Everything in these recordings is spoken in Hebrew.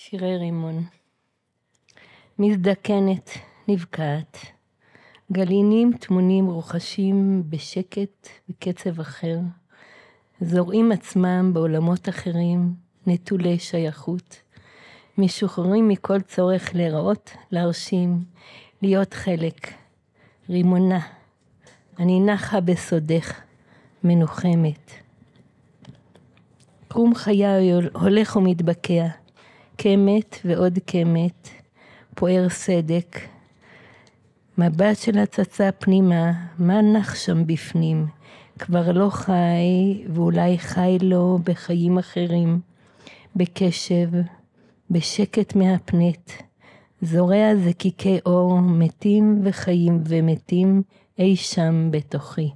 שירי רימון. מזדקנת, נבקעת. גלינים טמונים רוחשים בשקט בקצב אחר. זורעים עצמם בעולמות אחרים, נטולי שייכות. משוחררים מכל צורך להיראות, להרשים, להיות חלק. רימונה, אני נחה בסודך, מנוחמת. קרום חיי הולך ומתבקע, קמת ועוד קמת, פוער סדק. מבט של הצצה פנימה, מה נח שם בפנים? כבר לא חי, ואולי חי לו בחיים אחרים, בקשב, בשקט מהפנט, זורע זקיקי אור, מתים וחיים ומתים אי שם בתוכי.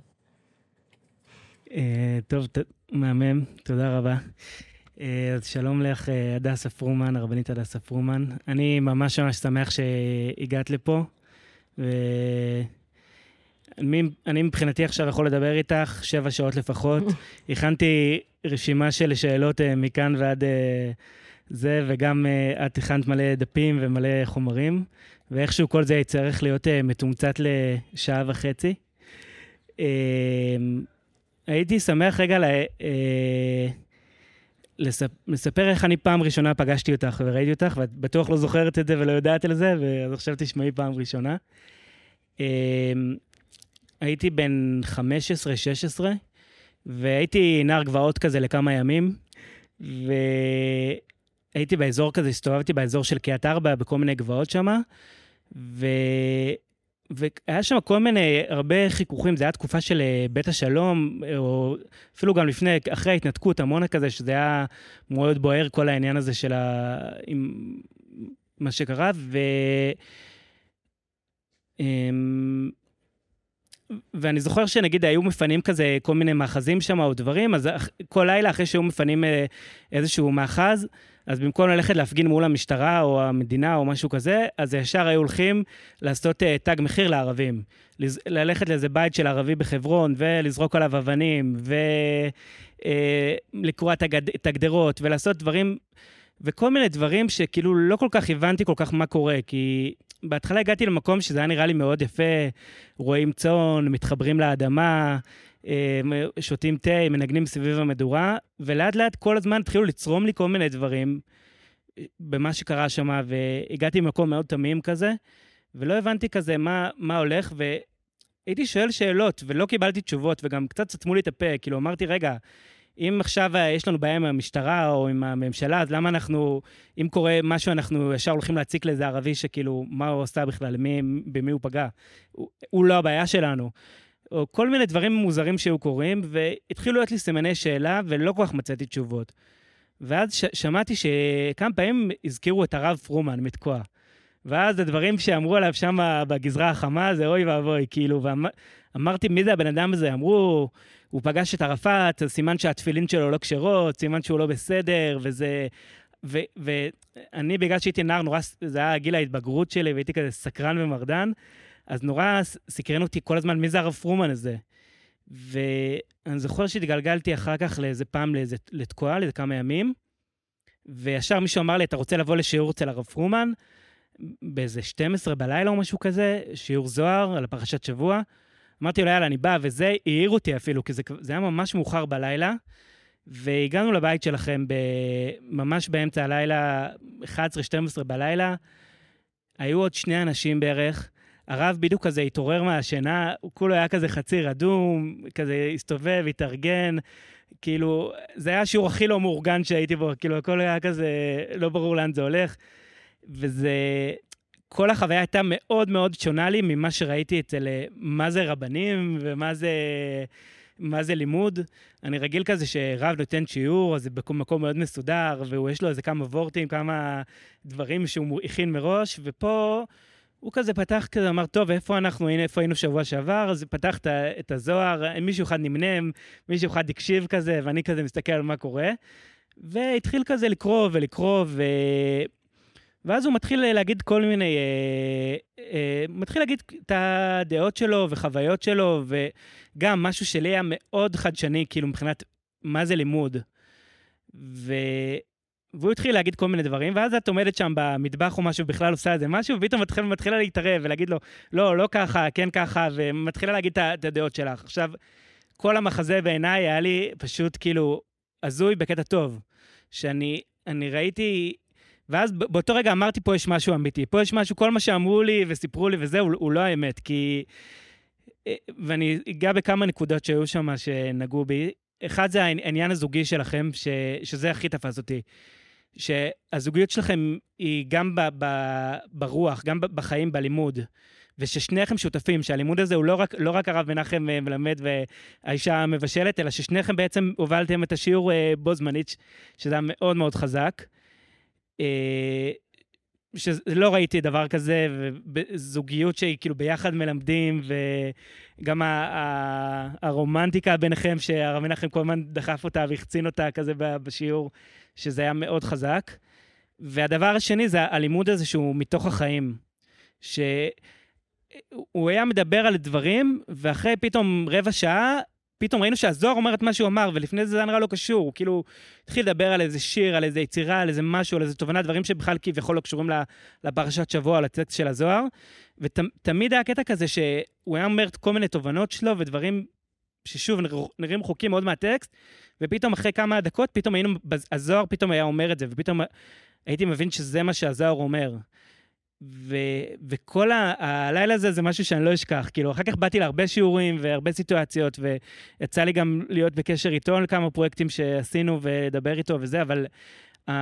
אה, טוב, מהמם, תודה רבה. אה, אז שלום לך, אה, הדסה פרומן, הרבנית הדסה פרומן. אני ממש ממש שמח שהגעת לפה, ואני מבחינתי עכשיו יכול לדבר איתך שבע שעות לפחות. הכנתי רשימה של שאלות מכאן ועד זה, וגם את הכנת מלא דפים ומלא חומרים, ואיכשהו כל זה יצטרך להיות מתומצת לשעה וחצי. הייתי שמח רגע לה, אה, לספ, לספר איך אני פעם ראשונה פגשתי אותך וראיתי אותך, ואת בטוח לא זוכרת את זה ולא יודעת על זה, ואז עכשיו תשמעי פעם ראשונה. אה, הייתי בן 15-16, והייתי נער גבעות כזה לכמה ימים, והייתי באזור כזה, הסתובבתי באזור של קריית ארבע, בכל מיני גבעות שם, ו... והיה שם כל מיני, הרבה חיכוכים, זו הייתה תקופה של אה, בית השלום, או אפילו גם לפני, אחרי ההתנתקות, המונה כזה, שזה היה מאוד בוער, כל העניין הזה של ה... עם מה שקרה, ו... אמ, ואני זוכר שנגיד היו מפנים כזה כל מיני מאחזים שם או דברים, אז כל לילה אחרי שהיו מפנים אה, איזשהו מאחז, אז במקום ללכת להפגין מול המשטרה או המדינה או משהו כזה, אז ישר היו הולכים לעשות uh, תג מחיר לערבים. לז... ללכת לאיזה בית של ערבי בחברון ולזרוק עליו אבנים ולקרוע uh, את הגדרות ולעשות דברים, וכל מיני דברים שכאילו לא כל כך הבנתי כל כך מה קורה, כי בהתחלה הגעתי למקום שזה היה נראה לי מאוד יפה, רואים צאן, מתחברים לאדמה, אה, שותים תה, מנגנים סביב המדורה, ולאט לאט כל הזמן התחילו לצרום לי כל מיני דברים אה, במה שקרה שם, והגעתי ממקום מאוד תמים כזה, ולא הבנתי כזה מה, מה הולך, והייתי שואל שאלות, ולא קיבלתי תשובות, וגם קצת סתמו לי את הפה, כאילו אמרתי, רגע, אם עכשיו אה, יש לנו בעיה עם המשטרה או עם הממשלה, אז למה אנחנו, אם קורה משהו, אנחנו ישר הולכים להציק לאיזה ערבי שכאילו, מה הוא עושה בכלל, מי, במי הוא פגע? הוא, הוא לא הבעיה שלנו. או כל מיני דברים מוזרים שהיו קורים, והתחילו להיות לי סימני שאלה, ולא כל כך מצאתי תשובות. ואז ש- שמעתי שכמה פעמים הזכירו את הרב פרומן מתקוע. ואז הדברים שאמרו עליו שם בגזרה החמה, זה אוי ואבוי, כאילו, ואמרתי, ואמר, מי זה הבן אדם הזה? אמרו, הוא פגש את ערפאת, סימן שהתפילין שלו לא כשרות, סימן שהוא לא בסדר, וזה... ואני, בגלל שהייתי נער, נורא, זה היה גיל ההתבגרות שלי, והייתי כזה סקרן ומרדן, אז נורא סקרן אותי כל הזמן, מי זה הרב פרומן הזה? ואני זוכר שהתגלגלתי אחר כך לאיזה פעם לאיזה, לתקועה, לאיזה כמה ימים, וישר מישהו אמר לי, אתה רוצה לבוא לשיעור אצל הרב פרומן? באיזה 12 בלילה או משהו כזה, שיעור זוהר על הפרשת שבוע. אמרתי לו, יאללה, אני בא, וזה העיר אותי אפילו, כי זה, זה היה ממש מאוחר בלילה. והגענו לבית שלכם ממש באמצע הלילה, 11-12 בלילה. היו עוד שני אנשים בערך. הרב בדיוק כזה התעורר מהשינה, הוא כולו היה כזה חצי רדום, כזה הסתובב, התארגן. כאילו, זה היה השיעור הכי לא מאורגן שהייתי בו, כאילו, הכל היה כזה, לא ברור לאן זה הולך. וזה, כל החוויה הייתה מאוד מאוד שונה לי ממה שראיתי אצל אה, מה זה רבנים ומה זה, מה זה לימוד. אני רגיל כזה שרב נותן שיעור, אז זה במקום מאוד מסודר, ויש לו איזה כמה וורטים, כמה דברים שהוא הכין מראש, ופה הוא כזה פתח כזה, אמר, טוב, איפה אנחנו, הנה, איפה היינו שבוע שעבר? אז פתח את הזוהר, מישהו אחד נמנם, מישהו אחד הקשיב כזה, ואני כזה מסתכל על מה קורה. והתחיל כזה לקרוא ולקרוא, ו... ואז הוא מתחיל להגיד כל מיני, אה, אה, מתחיל להגיד את הדעות שלו וחוויות שלו, וגם משהו שלי היה מאוד חדשני, כאילו מבחינת מה זה לימוד. ו... והוא התחיל להגיד כל מיני דברים, ואז את עומדת שם במטבח או משהו, בכלל עושה איזה משהו, ופתאום מתחילה, מתחילה להתערב ולהגיד לו, לא, לא ככה, כן ככה, ומתחילה להגיד את הדעות שלך. עכשיו, כל המחזה בעיניי היה לי פשוט כאילו הזוי בקטע טוב. שאני ראיתי, ואז באותו רגע אמרתי, פה יש משהו אמיתי. פה יש משהו, כל מה שאמרו לי וסיפרו לי וזה, הוא, הוא לא האמת, כי... אה, ואני אגע בכמה נקודות שהיו שם שנגעו בי. אחד זה העניין הזוגי שלכם, ש, שזה הכי תפס אותי. שהזוגיות שלכם היא גם ב, ב, ברוח, גם בחיים, בלימוד. וששניכם שותפים, שהלימוד הזה הוא לא רק, לא רק הרב מנחם אה, מלמד והאישה מבשלת, אלא ששניכם בעצם הובלתם את השיעור אה, בו זמנית, שזה היה מאוד מאוד חזק. שלא ראיתי דבר כזה, וזוגיות שהיא כאילו ביחד מלמדים, וגם הרומנטיקה ביניכם, שהרב מנחם כל הזמן דחף אותה והחצין אותה כזה בשיעור, שזה היה מאוד חזק. והדבר השני זה הלימוד הזה שהוא מתוך החיים. שהוא היה מדבר על דברים, ואחרי פתאום רבע שעה, פתאום ראינו שהזוהר אומר את מה שהוא אמר, ולפני זה זה נראה לא קשור. הוא כאילו התחיל לדבר על איזה שיר, על איזה יצירה, על איזה משהו, על איזה תובנה, דברים שבכלל כביכול לא קשורים לפרשת שבוע, לטקסט של הזוהר. ותמיד ות, היה קטע כזה שהוא היה אומר כל מיני תובנות שלו ודברים ששוב נראים רחוקים מאוד מהטקסט, ופתאום אחרי כמה דקות, פתאום היינו, הזוהר פתאום היה אומר את זה, ופתאום הייתי מבין שזה מה שהזוהר אומר. ו, וכל ה, הלילה הזה זה משהו שאני לא אשכח. כאילו, אחר כך באתי להרבה שיעורים והרבה סיטואציות, ויצא לי גם להיות בקשר איתו על כמה פרויקטים שעשינו ולדבר איתו וזה, אבל uh,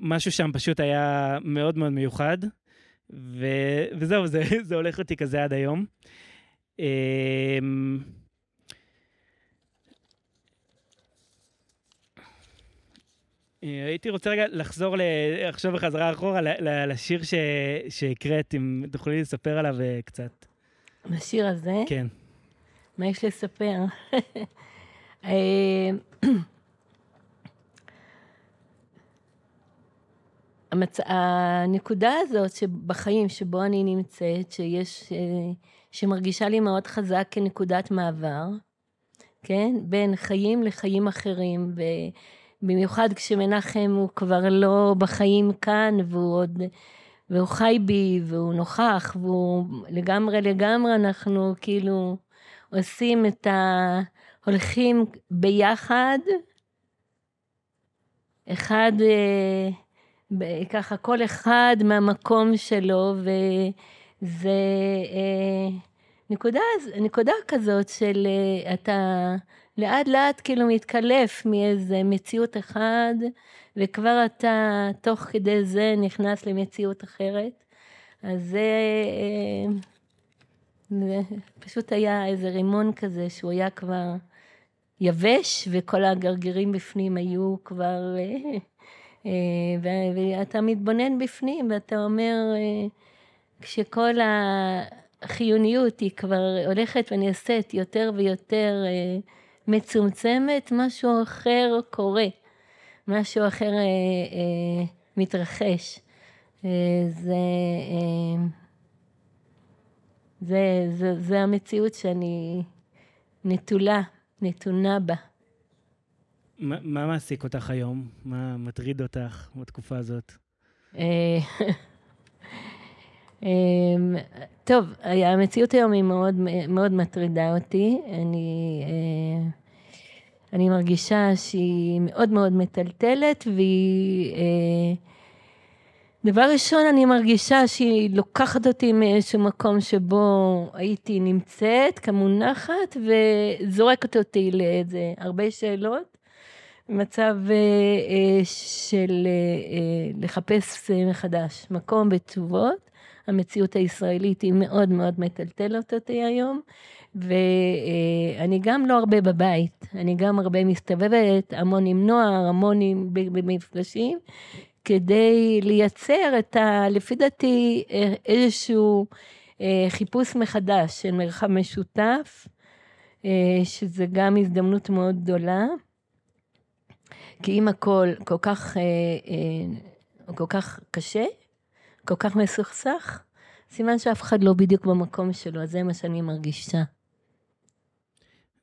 משהו שם פשוט היה מאוד מאוד מיוחד. ו, וזהו, זה, זה הולך אותי כזה עד היום. Um, הייתי רוצה רגע לחזור עכשיו בחזרה אחורה לשיר שהקראת, אם תוכלי לספר עליו אה, קצת. לשיר הזה? כן. מה יש לספר? אה, המצ... הנקודה הזאת שבחיים שבו אני נמצאת, שיש, שמרגישה לי מאוד חזק כנקודת מעבר, כן? בין חיים לחיים אחרים, ו... במיוחד כשמנחם הוא כבר לא בחיים כאן והוא עוד, והוא חי בי והוא נוכח והוא לגמרי לגמרי אנחנו כאילו עושים את ה... הולכים ביחד, אחד אה, ככה כל אחד מהמקום שלו וזה אה, נקודה, נקודה כזאת של אה, אתה לאט לאט כאילו מתקלף מאיזה מציאות אחד, וכבר אתה תוך כדי זה נכנס למציאות אחרת. אז זה, אה, זה פשוט היה איזה רימון כזה שהוא היה כבר יבש, וכל הגרגירים בפנים היו כבר... אה, אה, ואתה מתבונן בפנים ואתה אומר, כשכל החיוניות היא כבר הולכת ונעשית יותר ויותר מצומצמת, משהו אחר קורה, משהו אחר אה, אה, מתרחש. אה, זה, אה, זה, זה, זה המציאות שאני נטולה, נתונה בה. מה, מה מעסיק אותך היום? מה מטריד אותך בתקופה הזאת? אה, אמ, טוב, המציאות היום היא מאוד, מאוד מטרידה אותי. אני, אה, אני מרגישה שהיא מאוד מאוד מטלטלת והיא... אה, דבר ראשון, אני מרגישה שהיא לוקחת אותי מאיזשהו מקום שבו הייתי נמצאת כמונחת וזורקת אותי לאיזה הרבה שאלות. מצב אה, של לחפש מחדש מקום בתשובות. המציאות הישראלית היא מאוד מאוד מטלטלת אותי היום, ואני גם לא הרבה בבית, אני גם הרבה מסתובבת, המון עם נוער, המון עם, במפגשים, כדי לייצר את ה... לפי דעתי איזשהו אה, חיפוש מחדש של מרחב משותף, אה, שזה גם הזדמנות מאוד גדולה. כי אם הכל כל כך, אה, כל כך קשה, כל כך מסוכסך, סימן שאף אחד לא בדיוק במקום שלו, אז זה מה שאני מרגישה.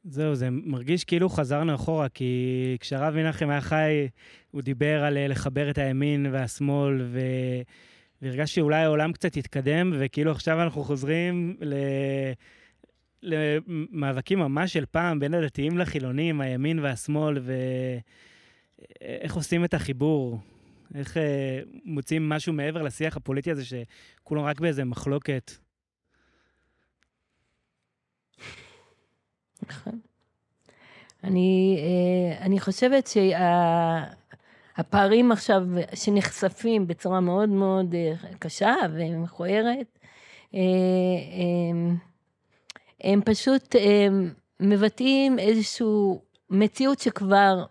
זהו, זה מרגיש כאילו חזרנו אחורה, כי כשהרב מנחם היה חי, הוא דיבר על אה, לחבר את הימין והשמאל, ו... והרגשתי שאולי העולם קצת התקדם, וכאילו עכשיו אנחנו חוזרים ל... למאבקים ממש של פעם בין הדתיים לחילונים, הימין והשמאל, ואיך עושים את החיבור, איך אה, מוצאים משהו מעבר לשיח הפוליטי הזה, שכולם רק באיזה מחלוקת. נכון. אני, אה, אני חושבת שהפערים עכשיו שנחשפים בצורה מאוד מאוד אה, קשה ומכוערת, אה, הם פשוט מבטאים איזושהי מציאות שכבר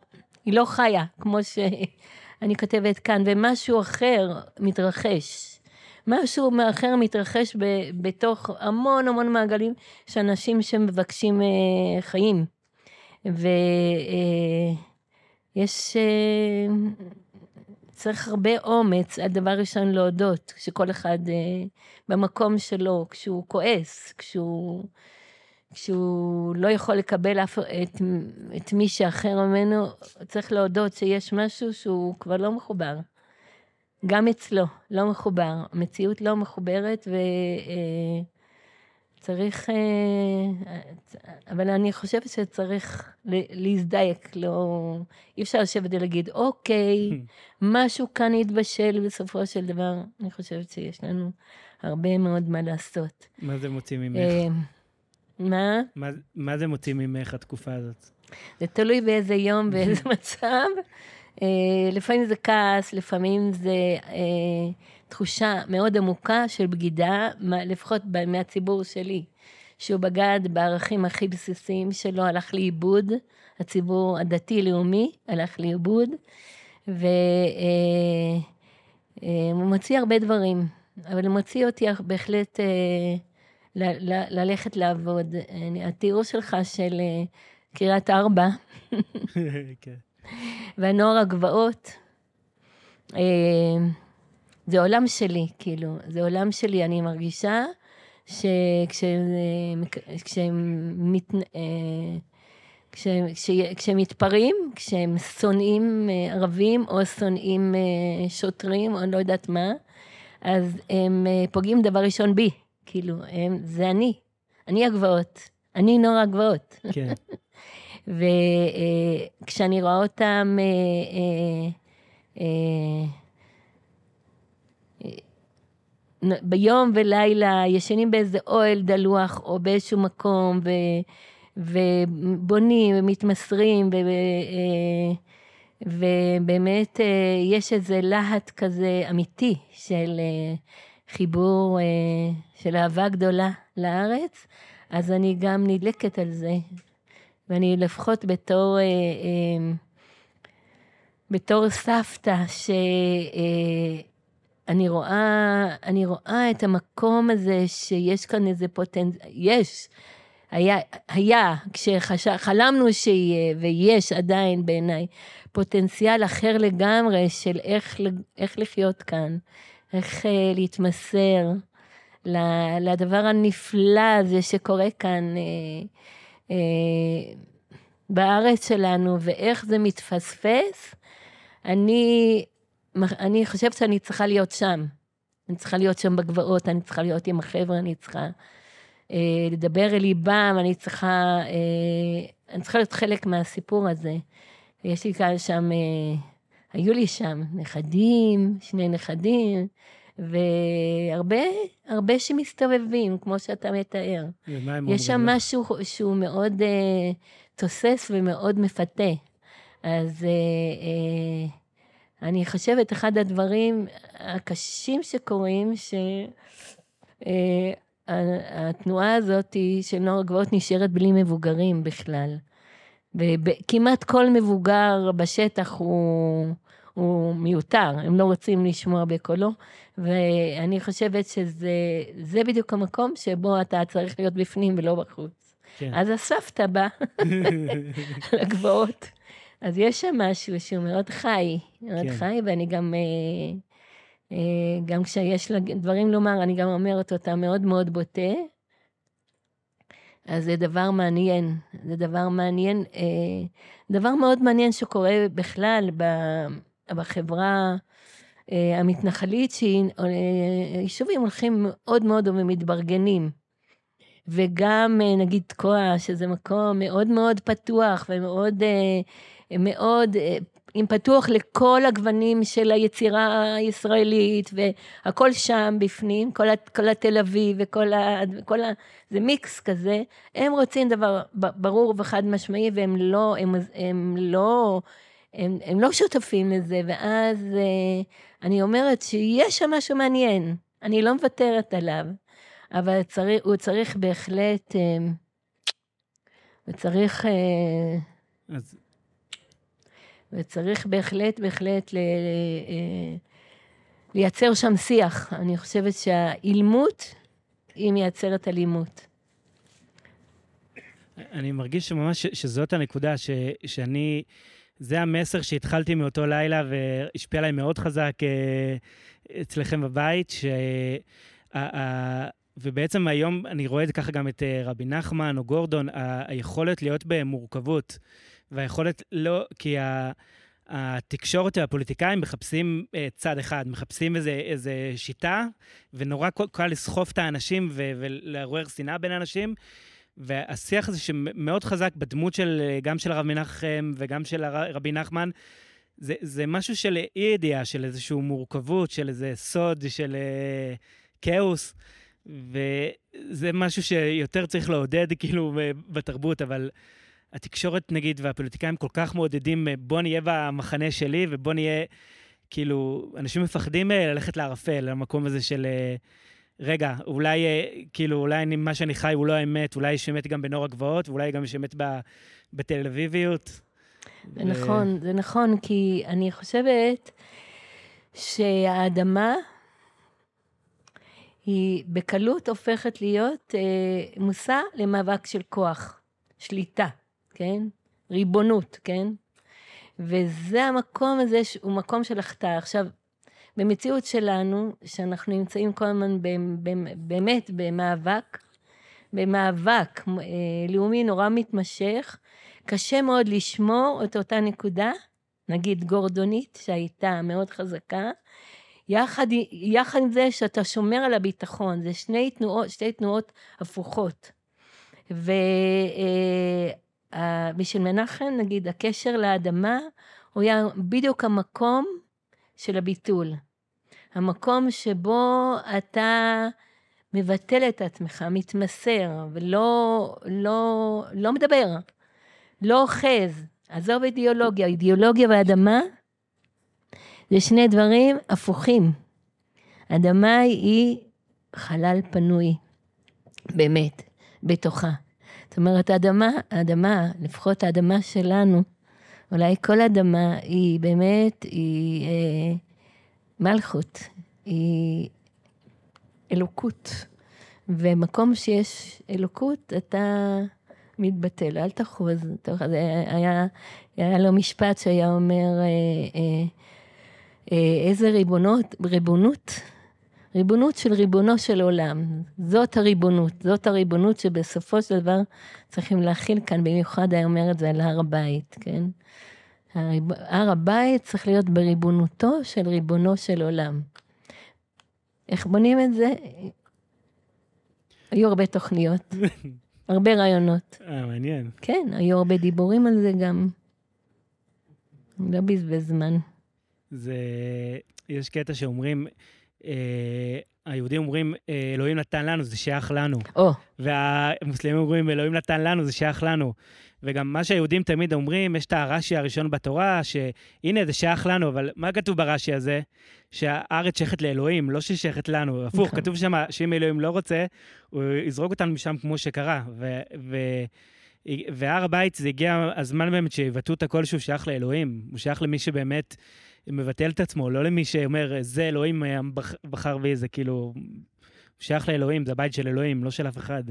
היא לא חיה, כמו שאני כותבת כאן, ומשהו אחר מתרחש. משהו אחר מתרחש ב, בתוך המון המון מעגלים של אנשים שמבקשים אה, חיים. ויש... אה, אה, צריך הרבה אומץ, הדבר ראשון להודות, שכל אחד אה, במקום שלו, כשהוא כועס, כשהוא, כשהוא לא יכול לקבל אף, את, את מי שאחר ממנו, צריך להודות שיש משהו שהוא כבר לא מחובר. גם אצלו, לא מחובר. המציאות לא מחוברת וצריך... אה, אה, אבל אני חושבת שצריך להזדייק, לא... אי אפשר לשבת ולהגיד, אוקיי, משהו כאן יתבשל בסופו של דבר. אני חושבת שיש לנו הרבה מאוד מה לעשות. מה זה מוציא ממך? אה, מה? מה, מה זה מוציא ממך התקופה הזאת? זה תלוי באיזה יום, באיזה מצב. אה, לפעמים זה כעס, לפעמים זה אה, תחושה מאוד עמוקה של בגידה, לפחות מהציבור שלי, שהוא בגד בערכים הכי בסיסיים שלו, הלך לאיבוד, הציבור הדתי-לאומי הלך לאיבוד, והוא אה, מוציא הרבה דברים, אבל הוא מוציא אותי בהחלט ללכת לעבוד. התיאור שלך של קריית ארבע, כן. והנוער הגבעות, אה, זה עולם שלי, כאילו, זה עולם שלי, אני מרגישה שכשהם כשהם מתפרעים, כשהם שונאים אה, ערבים או שונאים אה, שוטרים או לא יודעת מה, אז הם פוגעים דבר ראשון בי, כאילו, הם, זה אני, אני הגבעות, אני נוער הגבעות. כן. וכשאני רואה אותם אה, אה, אה, ביום ולילה ישנים באיזה אוהל דלוח או באיזשהו מקום ו, ובונים ומתמסרים ו, ובאמת יש איזה להט כזה אמיתי של חיבור, של אהבה גדולה לארץ, אז אני גם נדלקת על זה. ואני לפחות בתור, אה, אה, בתור סבתא, שאני אה, רואה, אני רואה את המקום הזה שיש כאן איזה פוטנציאל, יש, היה, היה כשחלמנו שיהיה, ויש עדיין בעיניי, פוטנציאל אחר לגמרי של איך, איך לחיות כאן, איך להתמסר לדבר הנפלא הזה שקורה כאן. אה, בארץ שלנו ואיך זה מתפספס, אני, אני חושבת שאני צריכה להיות שם. אני צריכה להיות שם בגבעות, אני צריכה להיות עם החבר'ה, אני צריכה אה, לדבר אל ליבם, אני צריכה, אה, אני צריכה להיות חלק מהסיפור הזה. יש לי כאן שם, אה, היו לי שם נכדים, שני נכדים, והרבה, הרבה שמסתובבים, כמו שאתה מתאר. ומה הם יש שם משהו שהוא מאוד uh, תוסס ומאוד מפתה. אז uh, uh, אני חושבת, אחד הדברים הקשים שקורים, שהתנועה uh, הזאת של נוער הגבעות נשארת בלי מבוגרים בכלל. וכמעט כל מבוגר בשטח הוא, הוא מיותר, הם לא רוצים לשמוע בקולו. ואני חושבת שזה בדיוק המקום שבו אתה צריך להיות בפנים ולא בחוץ. כן. אז הסבתא בא לגבעות. אז יש שם משהו שהוא מאוד חי, מאוד כן. חי, ואני גם, אה, אה, גם כשיש לה דברים לומר, אני גם אומרת אותם מאוד מאוד בוטה. אז זה דבר מעניין, זה דבר מעניין, אה, דבר מאוד מעניין שקורה בכלל בחברה אה, המתנחלית, שיישובים הולכים מאוד מאוד ומתברגנים. וגם נגיד תקוע, שזה מקום מאוד מאוד פתוח ומאוד מאוד עם פתוח לכל הגוונים של היצירה הישראלית, והכל שם בפנים, כל, כל התל אביב וכל ה... כל ה זה מיקס כזה. הם רוצים דבר ברור וחד משמעי, והם לא, הם, הם לא, הם, הם לא שותפים לזה, ואז אה, אני אומרת שיש שם משהו מעניין, אני לא מוותרת עליו, אבל צריך, הוא צריך בהחלט, אה, הוא צריך... אה, אז וצריך בהחלט, בהחלט ל, אה, לייצר שם שיח. אני חושבת שהאילמות היא מייצרת אלימות. אני מרגיש שממש שזאת הנקודה, ש, שאני, זה המסר שהתחלתי מאותו לילה והשפיע עליי מאוד חזק אה, אצלכם בבית, ש... ובעצם היום אני רואה את זה ככה גם את אה, רבי נחמן או גורדון, היכולת להיות במורכבות. והיכולת לא, כי ה... התקשורת והפוליטיקאים מחפשים uh, צד אחד, מחפשים איזה, איזה שיטה, ונורא קל לסחוף את האנשים ו- ולעורר שנאה בין האנשים. והשיח הזה שמאוד חזק בדמות של, אה, גם של הרב מנחם וגם של רבי נחמן, זה, זה משהו של אי ידיעה, של איזושהי מורכבות, של איזה סוד, של uh, כאוס. וזה משהו שיותר צריך לעודד כאילו בתרבות, אבל התקשורת, נגיד, והפוליטיקאים כל כך מעודדים, אה, בוא נהיה במחנה שלי ובוא נהיה, כאילו, אנשים מפחדים אה, ללכת לערפל, למקום הזה של, אה, רגע, אולי, כאילו, אולי אני, מה שאני חי הוא לא האמת, אולי יש אמת גם בנוער הגבעות, ואולי גם יש אמת בתל אביביות. זה ו... נכון, זה נכון, כי אני חושבת שהאדמה היא בקלות הופכת להיות אה, מושא למאבק של כוח, שליטה. כן? ריבונות, כן? וזה המקום הזה שהוא מקום של החטאה. עכשיו, במציאות שלנו, שאנחנו נמצאים כל הזמן באמת במאבק, במאבק אה, לאומי נורא מתמשך, קשה מאוד לשמור את אותה נקודה, נגיד גורדונית, שהייתה מאוד חזקה, יחד, יחד עם זה שאתה שומר על הביטחון, זה שני תנועות, שתי תנועות הפוכות. ו... אה, מנחם, נגיד, הקשר לאדמה, הוא היה בדיוק המקום של הביטול. המקום שבו אתה מבטל את עצמך, מתמסר, ולא לא, לא מדבר, לא אוחז. עזוב אידיאולוגיה, אידיאולוגיה ואדמה זה שני דברים הפוכים. אדמה היא חלל פנוי, באמת, בתוכה. זאת אומרת, האדמה, האדמה, לפחות האדמה שלנו, אולי כל אדמה היא באמת, היא אה, מלכות, היא אלוקות. ומקום שיש אלוקות, אתה מתבטל, אל תחוז. זה היה, היה לו משפט שהיה אומר, אה, אה, אה, איזה ריבונות, ריבונות ריבונות של ריבונו של עולם. זאת הריבונות, זאת הריבונות שבסופו של דבר צריכים להכיל כאן, במיוחד היה אומר את זה על הר הבית, כן? הריב... הר הבית צריך להיות בריבונותו של ריבונו של עולם. איך בונים את זה? היו הרבה תוכניות, הרבה רעיונות. אה, מעניין. כן, היו הרבה דיבורים על זה גם. לא בזבז זמן. זה, יש קטע שאומרים, היהודים אומרים, אה, אלוהים נתן לנו, זה שייך לנו. או. והמוסלמים אומרים, אלוהים נתן לנו, זה שייך לנו. וגם מה שהיהודים תמיד אומרים, יש את הרש"י הראשון בתורה, שהנה, זה שייך לנו, אבל מה כתוב ברש"י הזה? שהארץ שייכת לאלוהים, לא ששייכת לנו. הפוך, נכון. כתוב שם שאם אלוהים לא רוצה, הוא יזרוק אותנו משם כמו שקרה. ו... ו... והר הבית, זה הגיע הזמן באמת שיבטאו את הכל שהוא שייך לאלוהים. הוא שייך למי שבאמת מבטל את עצמו, לא למי שאומר, זה אלוהים אה, בחר בי, זה כאילו, שייך לאלוהים, זה הבית של אלוהים, לא של אף אחד.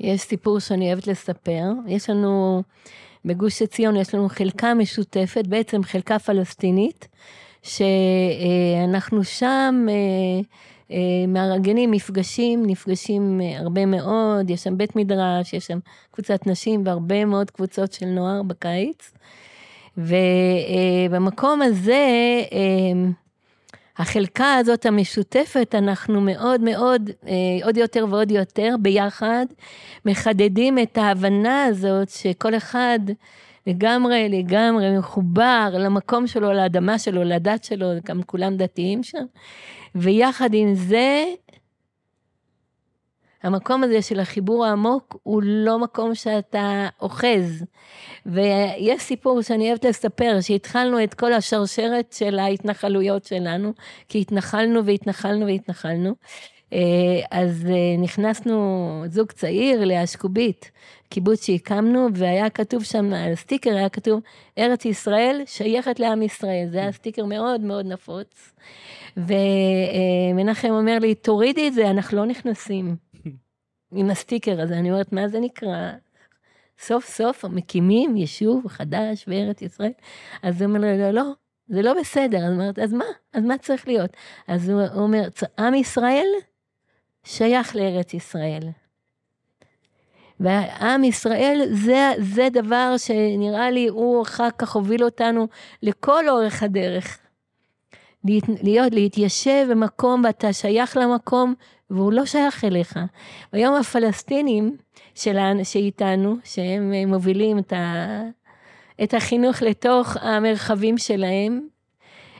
יש סיפור שאני אוהבת לספר. יש לנו, בגוש עציון יש לנו חלקה משותפת, בעצם חלקה פלסטינית, שאנחנו שם, אה, מארגנים מפגשים, נפגשים הרבה מאוד, יש שם בית מדרש, יש שם קבוצת נשים והרבה מאוד קבוצות של נוער בקיץ. ובמקום הזה, החלקה הזאת המשותפת, אנחנו מאוד מאוד, עוד יותר ועוד יותר ביחד, מחדדים את ההבנה הזאת שכל אחד לגמרי, לגמרי מחובר למקום שלו, לאדמה שלו, לדת שלו, גם כולם דתיים שם. ויחד עם זה, המקום הזה של החיבור העמוק הוא לא מקום שאתה אוחז. ויש סיפור שאני אוהבת לספר, שהתחלנו את כל השרשרת של ההתנחלויות שלנו, כי התנחלנו והתנחלנו והתנחלנו. אה, אז אה, נכנסנו, זוג צעיר, לאשקובית, קיבוץ שהקמנו, והיה כתוב שם, על הסטיקר היה כתוב, ארץ ישראל שייכת לעם ישראל. זה היה סטיקר מאוד מאוד נפוץ. ומנחם אומר לי, תורידי את זה, אנחנו לא נכנסים עם הסטיקר הזה. אני אומרת, מה זה נקרא? סוף סוף מקימים יישוב חדש בארץ ישראל. אז הוא אומר לי, לא, לא, זה לא בסדר. אז אומרת, אז מה? אז מה צריך להיות? אז הוא אומר, עם ישראל שייך לארץ ישראל. ועם ישראל זה, זה דבר שנראה לי הוא אחר כך הוביל אותנו לכל אורך הדרך. להיות, להתיישב במקום ואתה שייך למקום והוא לא שייך אליך. והיום הפלסטינים שלנו, שאיתנו, שהם מובילים את, ה, את החינוך לתוך המרחבים שלהם,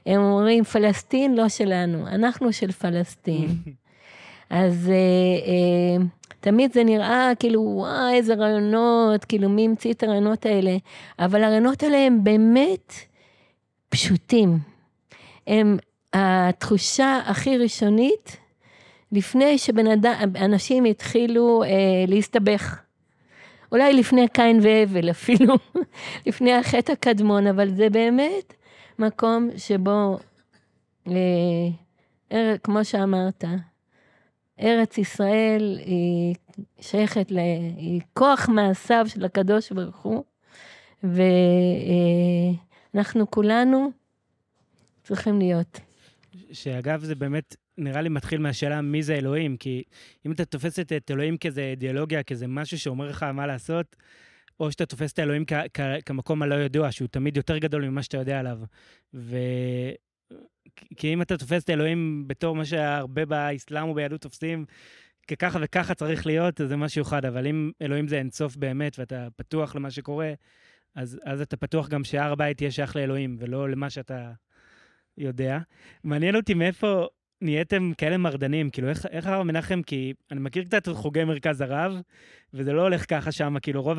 הם אומרים, פלסטין לא שלנו, אנחנו של פלסטין. אז אה, אה, תמיד זה נראה כאילו, וואי, איזה רעיונות, כאילו, מי המציא את הרעיונות האלה? אבל הרעיונות האלה הם באמת פשוטים. הם התחושה הכי ראשונית, לפני שבן אדם, אנשים התחילו אה, להסתבך. אולי לפני קין והבל אפילו, לפני החטא הקדמון, אבל זה באמת מקום שבו, אה, כמו שאמרת, ארץ ישראל היא שייכת, ל... היא כוח מעשיו של הקדוש ברוך הוא, ואנחנו כולנו צריכים להיות. שאגב, זה באמת נראה לי מתחיל מהשאלה מי זה אלוהים, כי אם אתה תופס את אלוהים כאיזה אידיאולוגיה, כאיזה משהו שאומר לך מה לעשות, או שאתה תופס את האלוהים כמקום הלא ידוע, שהוא תמיד יותר גדול ממה שאתה יודע עליו. ו... כי אם אתה תופס את האלוהים בתור מה שהרבה באסלאם וביהדות תופסים, כככה וככה צריך להיות, אז זה משהו אחד, אבל אם אלוהים זה אינסוף באמת, ואתה פתוח למה שקורה, אז, אז אתה פתוח גם שהר הבית יהיה שייך לאלוהים, ולא למה שאתה יודע. מעניין אותי מאיפה נהייתם כאלה מרדנים, כאילו, איך, איך הרב מנחם, כי אני מכיר קצת חוגי מרכז הרב, וזה לא הולך ככה שם, כאילו, רוב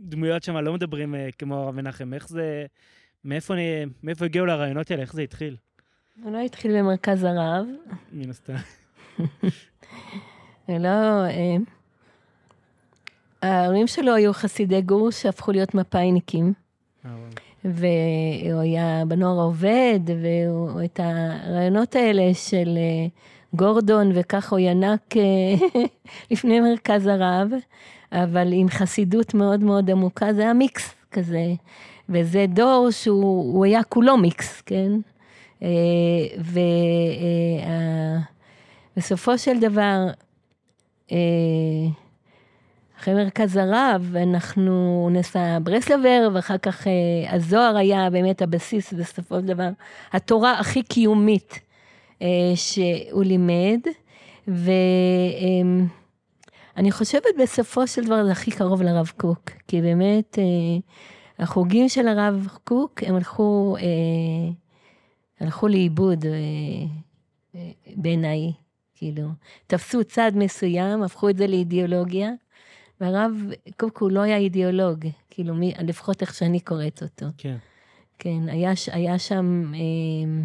הדמויות שם לא מדברים uh, כמו הרב מנחם. איך זה, מאיפה, אני, מאיפה הגיעו לרעיונות האלה? איך זה התחיל? הוא לא התחיל במרכז הרב. מן הסתם. לא... אה, ההורים שלו היו חסידי גור שהפכו להיות מפאיניקים. אה, והוא היה בנוער העובד, ואת הרעיונות האלה של אה, גורדון, וככה הוא ינק לפני מרכז הרב, אבל עם חסידות מאוד מאוד עמוקה, זה היה מיקס כזה. וזה דור שהוא היה כולו מיקס, כן? ובסופו אה, של דבר, אה, אחרי מרכז הרב, אנחנו נסע ברסלבר, ואחר כך אה, הזוהר היה באמת הבסיס בסופו של דבר, התורה הכי קיומית שהוא לימד, ואני חושבת בסופו של דבר זה הכי קרוב לרב קוק, כי באמת החוגים של הרב קוק, הם הלכו, אה, הלכו לאיבוד אה, אה, בעיניי, כאילו. תפסו צד מסוים, הפכו את זה לאידיאולוגיה, והרב קוק הוא לא היה אידיאולוג, כאילו, מי, לפחות איך שאני קוראת אותו. כן. כן, היה, היה שם, אה,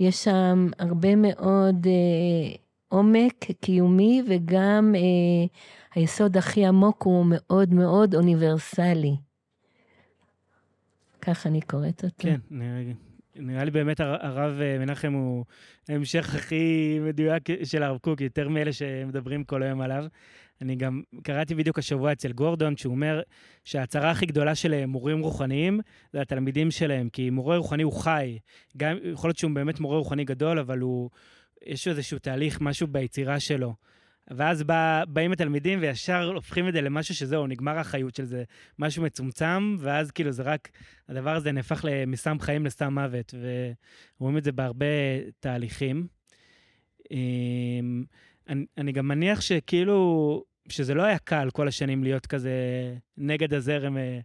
יש שם הרבה מאוד אה, עומק קיומי, וגם אה, היסוד הכי עמוק הוא מאוד מאוד אוניברסלי. ככה אני קוראת אותו. כן, נראה, נראה לי באמת הרב אה, מנחם הוא ההמשך הכי מדויק של הרב קוק, יותר מאלה שמדברים כל היום עליו. אני גם קראתי בדיוק השבוע אצל גורדון, שהוא אומר שההצהרה הכי גדולה של מורים רוחניים זה התלמידים שלהם, כי מורה רוחני הוא חי. גם, יכול להיות שהוא באמת מורה רוחני גדול, אבל הוא יש איזשהו תהליך, משהו ביצירה שלו. ואז בא, באים התלמידים וישר הופכים את זה למשהו שזהו, נגמר החיות של זה, משהו מצומצם, ואז כאילו זה רק, הדבר הזה נהפך מסם חיים לסם מוות, ורואים את זה בהרבה תהליכים. אמ, אני, אני גם מניח שכאילו, שזה לא היה קל כל השנים להיות כזה נגד הזרם אה,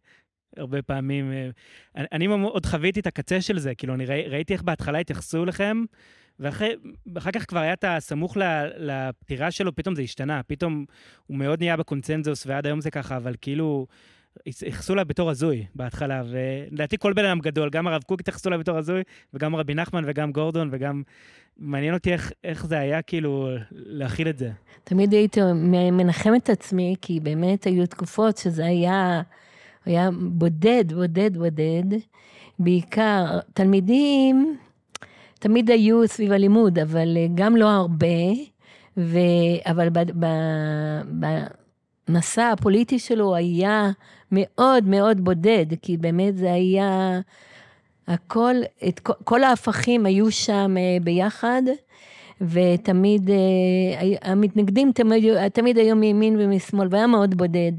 הרבה פעמים. אה, אני, אני עוד חוויתי את הקצה של זה, כאילו, אני ראי, ראיתי איך בהתחלה התייחסו אליכם, ואחר כך כבר היה את הסמוך לפטירה שלו, פתאום זה השתנה, פתאום הוא מאוד נהיה בקונצנזוס, ועד היום זה ככה, אבל כאילו, התייחסו אליו בתור הזוי בהתחלה, ולדעתי כל בן אדם גדול, גם הרב קוק התייחסו אליו בתור הזוי, וגם רבי נחמן וגם גורדון, וגם מעניין אותי איך, איך זה היה כאילו להכיל את זה. תמיד הייתי מנחם את עצמי, כי באמת היו תקופות שזה היה, היה בודד, בודד, בודד. בעיקר תלמידים תמיד היו סביב הלימוד, אבל גם לא הרבה, ו... אבל ב... ב... במסע הפוליטי שלו היה מאוד מאוד בודד, כי באמת זה היה הכל, את כל ההפכים היו שם אה, ביחד, ותמיד, אה, המתנגדים תמיד, תמיד היו מימין ומשמאל, והיה מאוד בודד.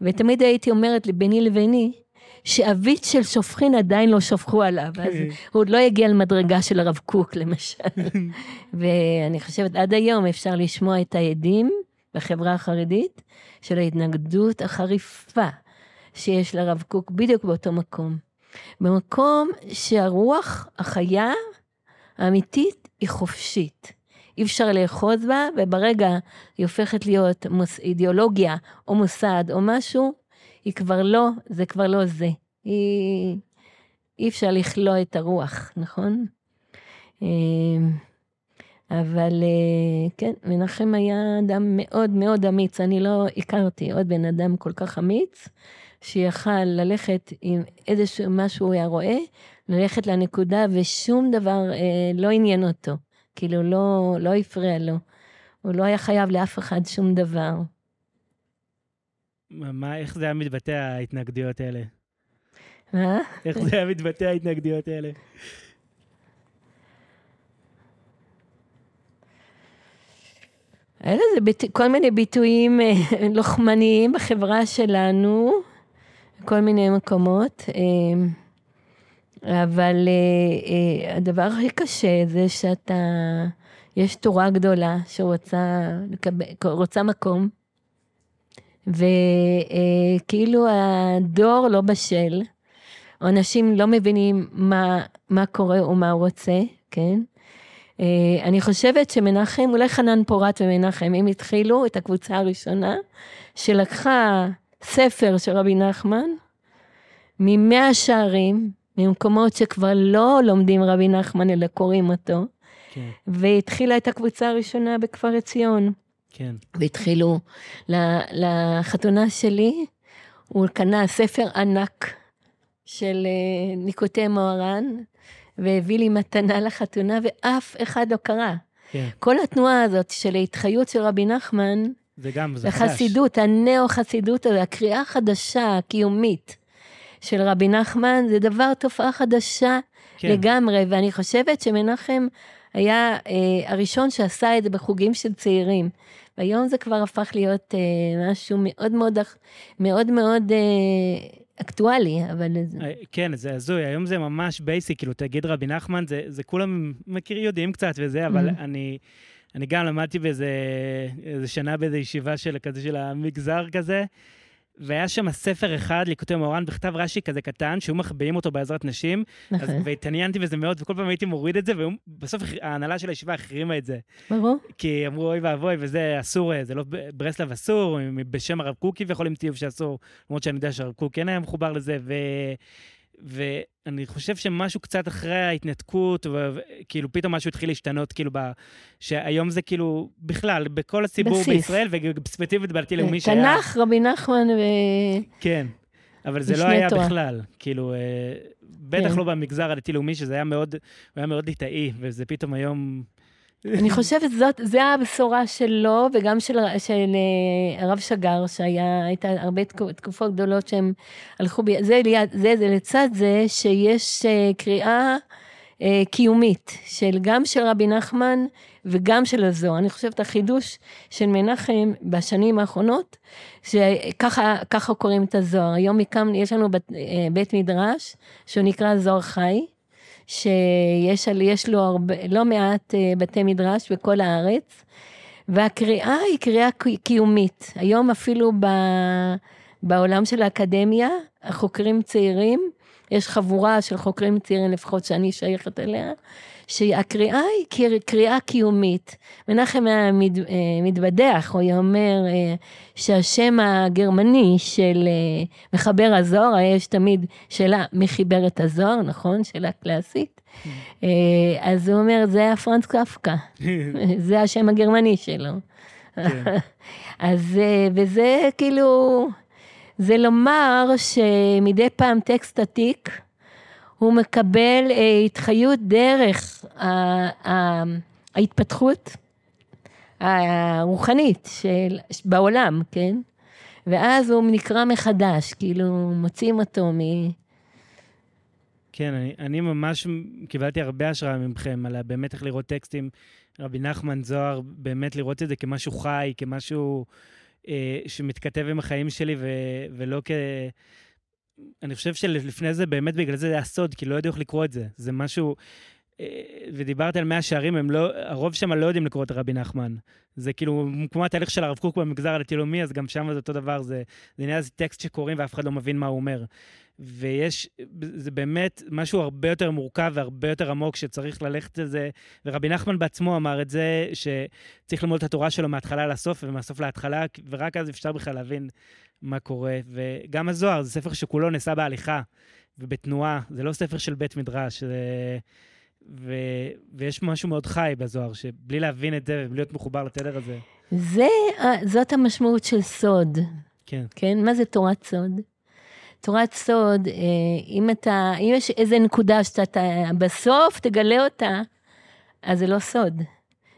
ותמיד הייתי אומרת ביני לביני, שאבית של שופכין עדיין לא שפכו עליו, אז הוא עוד לא הגיע למדרגה של הרב קוק למשל. ואני חושבת עד היום אפשר לשמוע את העדים בחברה החרדית של ההתנגדות החריפה שיש לרב קוק בדיוק באותו מקום. במקום שהרוח החיה האמיתית היא חופשית. אי אפשר לאחוז בה, וברגע היא הופכת להיות מוס, אידיאולוגיה או מוסד או משהו, היא כבר לא, זה כבר לא זה. היא, אי אפשר לכלוא את הרוח, נכון? אבל אה, כן, מנחם היה אדם מאוד מאוד אמיץ, אני לא הכרתי עוד בן אדם כל כך אמיץ, שיכל ללכת עם איזשהו משהו הוא היה רואה, ללכת לנקודה ושום דבר אה, לא עניין אותו, כאילו לא, לא הפריע לו. הוא לא היה חייב לאף אחד שום דבר. מה, איך זה היה מתבטא ההתנגדויות האלה? מה? איך זה היה מתבטא ההתנגדויות האלה? היה לזה ביטו, כל מיני ביטויים אה, לוחמניים בחברה שלנו, כל מיני מקומות, אה, אבל אה, הדבר הכי קשה זה שאתה, יש תורה גדולה שרוצה מקום, וכאילו הדור לא בשל, אנשים לא מבינים מה, מה קורה ומה הוא רוצה, כן? אני חושבת שמנחם, אולי חנן פורת ומנחם, הם התחילו את הקבוצה הראשונה, שלקחה ספר של רבי נחמן, ממאה שערים, ממקומות שכבר לא לומדים רבי נחמן, אלא קוראים אותו, כן. והתחילה את הקבוצה הראשונה בכפר עציון. כן. והתחילו, לחתונה שלי, הוא קנה ספר ענק של אה, ניקוטי מוהר"ן, והביא לי מתנה לחתונה, ואף אחד לא קרא. כן. כל התנועה הזאת של ההתחיות של רבי נחמן, זה גם, זה חדש. החסידות, הנאו-חסידות, הקריאה החדשה, הקיומית של רבי נחמן, זה דבר, תופעה חדשה כן. לגמרי, ואני חושבת שמנחם היה אה, הראשון שעשה את זה בחוגים של צעירים. והיום זה כבר הפך להיות אה, משהו מאוד מאוד, מאוד מאוד אה, אקטואלי, אבל... אה, כן, זה הזוי, היום זה ממש basic, כאילו, תגיד רבי נחמן, זה, זה כולם מכיר, יודעים קצת וזה, אבל mm-hmm. אני... אני גם למדתי באיזה שנה באיזה ישיבה של כזה של המגזר כזה, והיה שם ספר אחד, ליקוטי מוהר"ן, בכתב רש"י כזה קטן, שהיו מחביאים אותו בעזרת נשים. נכון. והתעניינתי בזה מאוד, וכל פעם הייתי מוריד את זה, ובסוף ההנהלה של הישיבה החרימה את זה. ברור. כי אמרו, אוי ואבוי, וזה אסור, זה לא, ברסלב אסור, בשם הרב קוק כביכול המציאו שאסור, למרות שאני יודע שהרב קוק כן היה מחובר לזה, ו... ואני חושב שמשהו קצת אחרי ההתנתקות, וכאילו פתאום משהו התחיל להשתנות, כאילו, ב... שהיום זה כאילו, בכלל, בכל הציבור בסיס. בישראל, וספציפית בדתי לאומי שהיה... תנ"ך, רבי נחמן ו... כן, אבל זה לא היה תורה. בכלל, כאילו, אה, בטח כן. לא במגזר הדתי-לאומי, שזה היה מאוד, היה מאוד ליטאי, וזה פתאום היום... אני חושבת שזאת, זה הבשורה שלו וגם של, של אה, הרב שגר, שהיה, הייתה הרבה תקופות גדולות שהם הלכו, ב... זה, זה, זה לצד זה שיש אה, קריאה אה, קיומית, של, גם של רבי נחמן וגם של הזוהר. אני חושבת החידוש של מנחם בשנים האחרונות, שככה קוראים את הזוהר. היום הקם, יש לנו בית, בית מדרש, שהוא נקרא זוהר חי, שיש לו הרבה, לא מעט אה, בתי מדרש בכל הארץ, והקריאה היא קריאה קיומית. היום אפילו ב, בעולם של האקדמיה, החוקרים צעירים, יש חבורה של חוקרים צעירים לפחות שאני שייכת אליה, שהקריאה היא קריאה קיומית. מנחם היה מת, אה, מתבדח, הוא היה אומר אה, שהשם הגרמני של אה, מחבר הזוהר, יש תמיד שאלה מי חיבר את הזוהר, נכון? שאלה קלאסית. אז הוא אומר, זה היה פרנס קפקא, זה השם הגרמני שלו. כן. אז, וזה כאילו, זה לומר שמדי פעם טקסט עתיק, הוא מקבל אה, התחיות דרך ההתפתחות הרוחנית של, בעולם, כן? ואז הוא נקרא מחדש, כאילו מוצאים אותו מ... כן, אני, אני ממש קיבלתי הרבה השראה מכם על באמת איך לראות טקסטים. רבי נחמן זוהר, באמת לראות את זה כמשהו חי, כמשהו שמתכתב עם החיים שלי, ו, ולא כ... אני חושב שלפני זה, באמת בגלל זה זה היה סוד, כי לא ידעו איך לקרוא את זה. זה משהו... אה, ודיברת על מאה שערים, הם לא, הרוב שם לא יודעים לקרוא את רבי נחמן. זה כאילו, כמו התהליך של הרב קוק במגזר הדתי-לאומי, אז גם שם זה אותו דבר, זה, זה נראה איזה טקסט שקוראים ואף אחד לא מבין מה הוא אומר. ויש, זה באמת משהו הרבה יותר מורכב והרבה יותר עמוק שצריך ללכת לזה, ורבי נחמן בעצמו אמר את זה, שצריך ללמוד את התורה שלו מההתחלה לסוף ומהסוף להתחלה, ורק אז אפשר בכלל להבין מה קורה. וגם הזוהר, זה ספר שכולו נעשה בהליכה ובתנועה, זה לא ספר של בית מדרש. זה... ו... ויש משהו מאוד חי בזוהר, שבלי להבין את זה ובלי להיות מחובר לתדר הזה. זה, זאת המשמעות של סוד. כן. כן? מה זה תורת סוד? תורת סוד, אה, אם אתה, אם יש איזה נקודה שאתה בסוף תגלה אותה, אז זה לא סוד.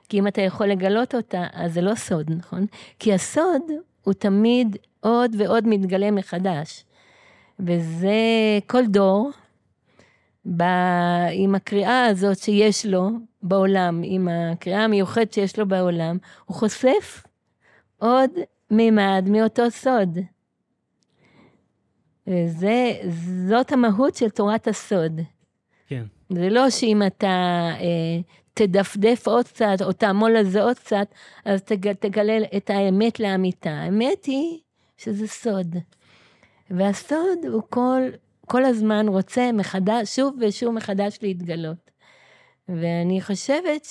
כי אם אתה יכול לגלות אותה, אז זה לא סוד, נכון? כי הסוד הוא תמיד עוד ועוד מתגלה מחדש. וזה כל דור, ב, עם הקריאה הזאת שיש לו בעולם, עם הקריאה המיוחדת שיש לו בעולם, הוא חושף עוד מימד מאותו סוד. וזה, זאת המהות של תורת הסוד. כן. זה לא שאם אתה אה, תדפדף עוד קצת, או תעמול על זה עוד קצת, אז תג, תגלה את האמת לאמיתה. האמת היא שזה סוד. והסוד הוא כל, כל הזמן רוצה מחדש, שוב ושוב מחדש להתגלות. ואני חושבת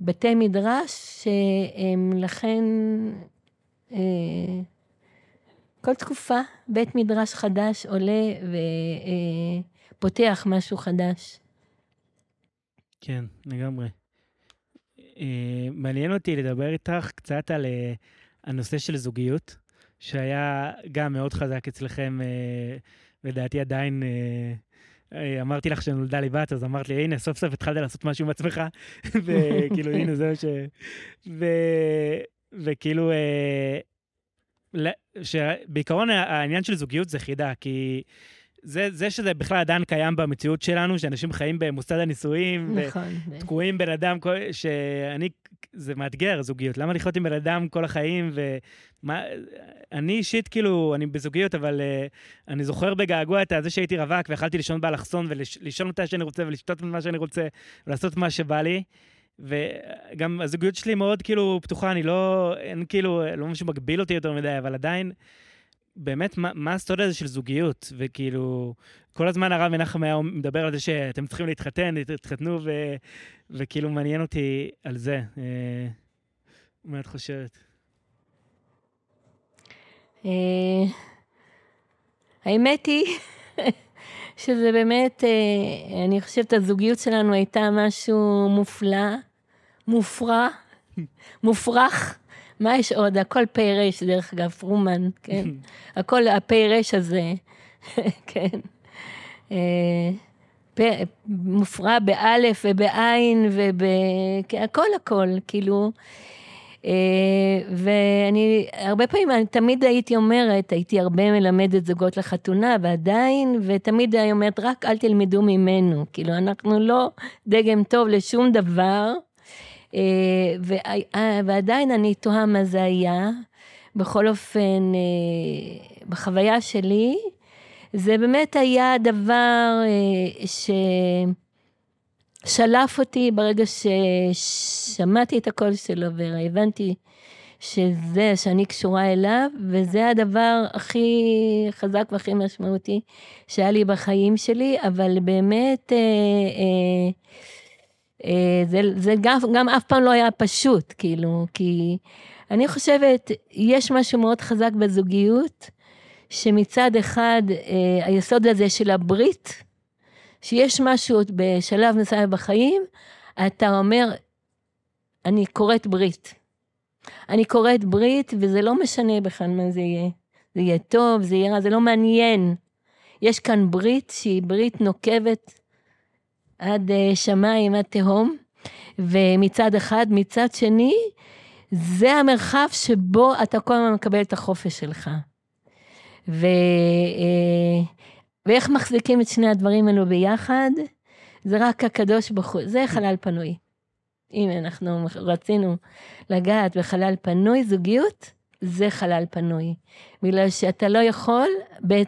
שבתי אה, מדרש, שהם לכן, אה, כל תקופה בית מדרש חדש עולה ופותח משהו חדש. כן, לגמרי. אה, מעניין אותי לדבר איתך קצת על אה, הנושא של זוגיות, שהיה גם מאוד חזק אצלכם, אה, לדעתי עדיין... אמרתי לך שנולדה לי בת, אז אמרת לי, הנה, סוף סוף התחלת לעשות משהו עם עצמך, וכאילו, הנה, זה מה ש... וכאילו, שבעיקרון העניין של זוגיות זה חידה, כי זה, זה שזה בכלל עדיין קיים במציאות שלנו, שאנשים חיים במוסד הנישואים, נכון. ותקועים בן אדם, שאני, זה מאתגר, זוגיות. למה לחיות עם בן אדם כל החיים, ומה, אני אישית, כאילו, אני בזוגיות, אבל uh, אני זוכר בגעגוע את זה שהייתי רווק, ויכלתי לישון באלכסון, ולישון מתי שאני רוצה, ולשתות מה שאני רוצה, ולעשות מה שבא לי. וגם הזוגיות שלי מאוד כאילו פתוחה, אני לא, אין כאילו, לא משהו מגביל אותי יותר מדי, אבל עדיין, באמת, מה, מה הסוד הזה של זוגיות? וכאילו, כל הזמן הרב מנחם היה מדבר על זה שאתם צריכים להתחתן, תתחתנו, ו, וכאילו מעניין אותי על זה. אה, מה את חושבת? אה, האמת היא שזה באמת, אה, אני חושבת הזוגיות שלנו הייתה משהו מופלא, מופרע, מופרך. מה יש עוד? הכל פ"ר, דרך אגב, פרומן, כן? הכל הפ"ר הזה, כן. אה, מופרע באלף ובעין ובכל, הכל, כאילו. ואני, הרבה פעמים, אני תמיד הייתי אומרת, הייתי הרבה מלמדת זוגות לחתונה, ועדיין, ותמיד הייתי אומרת, רק אל תלמדו ממנו. כאילו, אנחנו לא דגם טוב לשום דבר, ועדיין אני תוהה מה זה היה. בכל אופן, בחוויה שלי, זה באמת היה דבר ש... שלף אותי ברגע ששמעתי את הקול שלו והבנתי שזה, שאני קשורה אליו, וזה הדבר הכי חזק והכי משמעותי שהיה לי בחיים שלי, אבל באמת, אה, אה, אה, זה, זה גם, גם אף פעם לא היה פשוט, כאילו, כי אני חושבת, יש משהו מאוד חזק בזוגיות, שמצד אחד, אה, היסוד הזה של הברית, שיש משהו בשלב מסוים בחיים, אתה אומר, אני קוראת ברית. אני קוראת ברית, וזה לא משנה בכלל מה זה יהיה. זה יהיה טוב, זה יהיה רע, זה לא מעניין. יש כאן ברית שהיא ברית נוקבת עד uh, שמיים, עד תהום, ומצד אחד, מצד שני, זה המרחב שבו אתה כל הזמן מקבל את החופש שלך. ו... ואיך מחזיקים את שני הדברים האלו ביחד? זה רק הקדוש ברוך הוא, זה חלל פנוי. אם אנחנו רצינו לגעת בחלל פנוי, זוגיות, זה חלל פנוי. בגלל שאתה לא יכול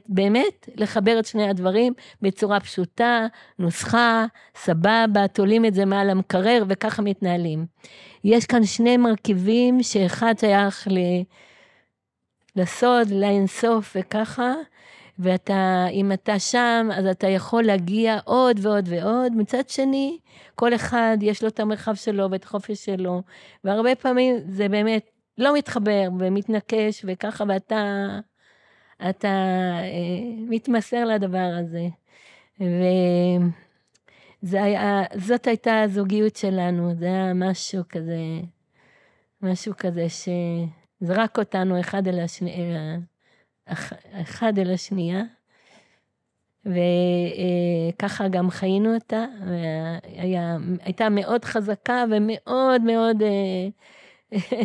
באמת לחבר את שני הדברים בצורה פשוטה, נוסחה, סבבה, תולים את זה מעל המקרר וככה מתנהלים. יש כאן שני מרכיבים שאחד שייך ל... לסוד, לאינסוף וככה, ואתה, אם אתה שם, אז אתה יכול להגיע עוד ועוד ועוד. מצד שני, כל אחד יש לו את המרחב שלו ואת החופש שלו, והרבה פעמים זה באמת לא מתחבר ומתנקש וככה, ואתה אתה, אה, מתמסר לדבר הזה. וזאת הייתה הזוגיות שלנו, זה היה משהו כזה, משהו כזה שזרק אותנו אחד אל השני. אחד אל השנייה, וככה גם חיינו אותה, והייתה מאוד חזקה ומאוד מאוד אה,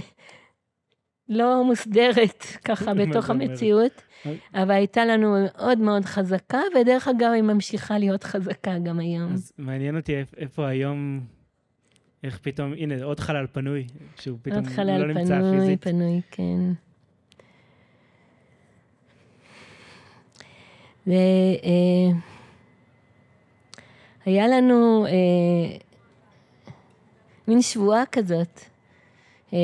לא מוסדרת ככה בתוך המציאות, אבל הייתה לנו מאוד מאוד חזקה, ודרך אגב היא ממשיכה להיות חזקה גם היום. אז מעניין אותי איפה היום... איך פתאום, הנה, עוד חלל פנוי, שהוא פתאום לא נמצא פיזית. עוד חלל פנוי, פנוי, כן. והיה אה, לנו אה, מין שבועה כזאת, אה,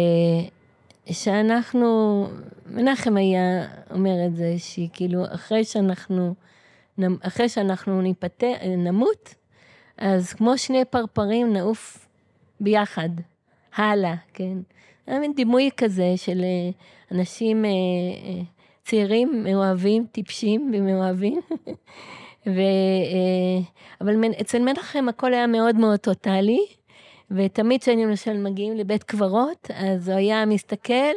שאנחנו, מנחם היה אומר את זה, שהיא כאילו, אחרי שאנחנו, אחרי שאנחנו ניפטר, נמות, אז כמו שני פרפרים נעוף ביחד, הלאה, כן? היה מין דימוי כזה של אנשים צעירים, מאוהבים, טיפשים ומאוהבים. ו... אה, אבל אצל מנחם הכל היה מאוד מאוד טוטאלי, ותמיד כשהיינו למשל מגיעים לבית קברות, אז הוא היה מסתכל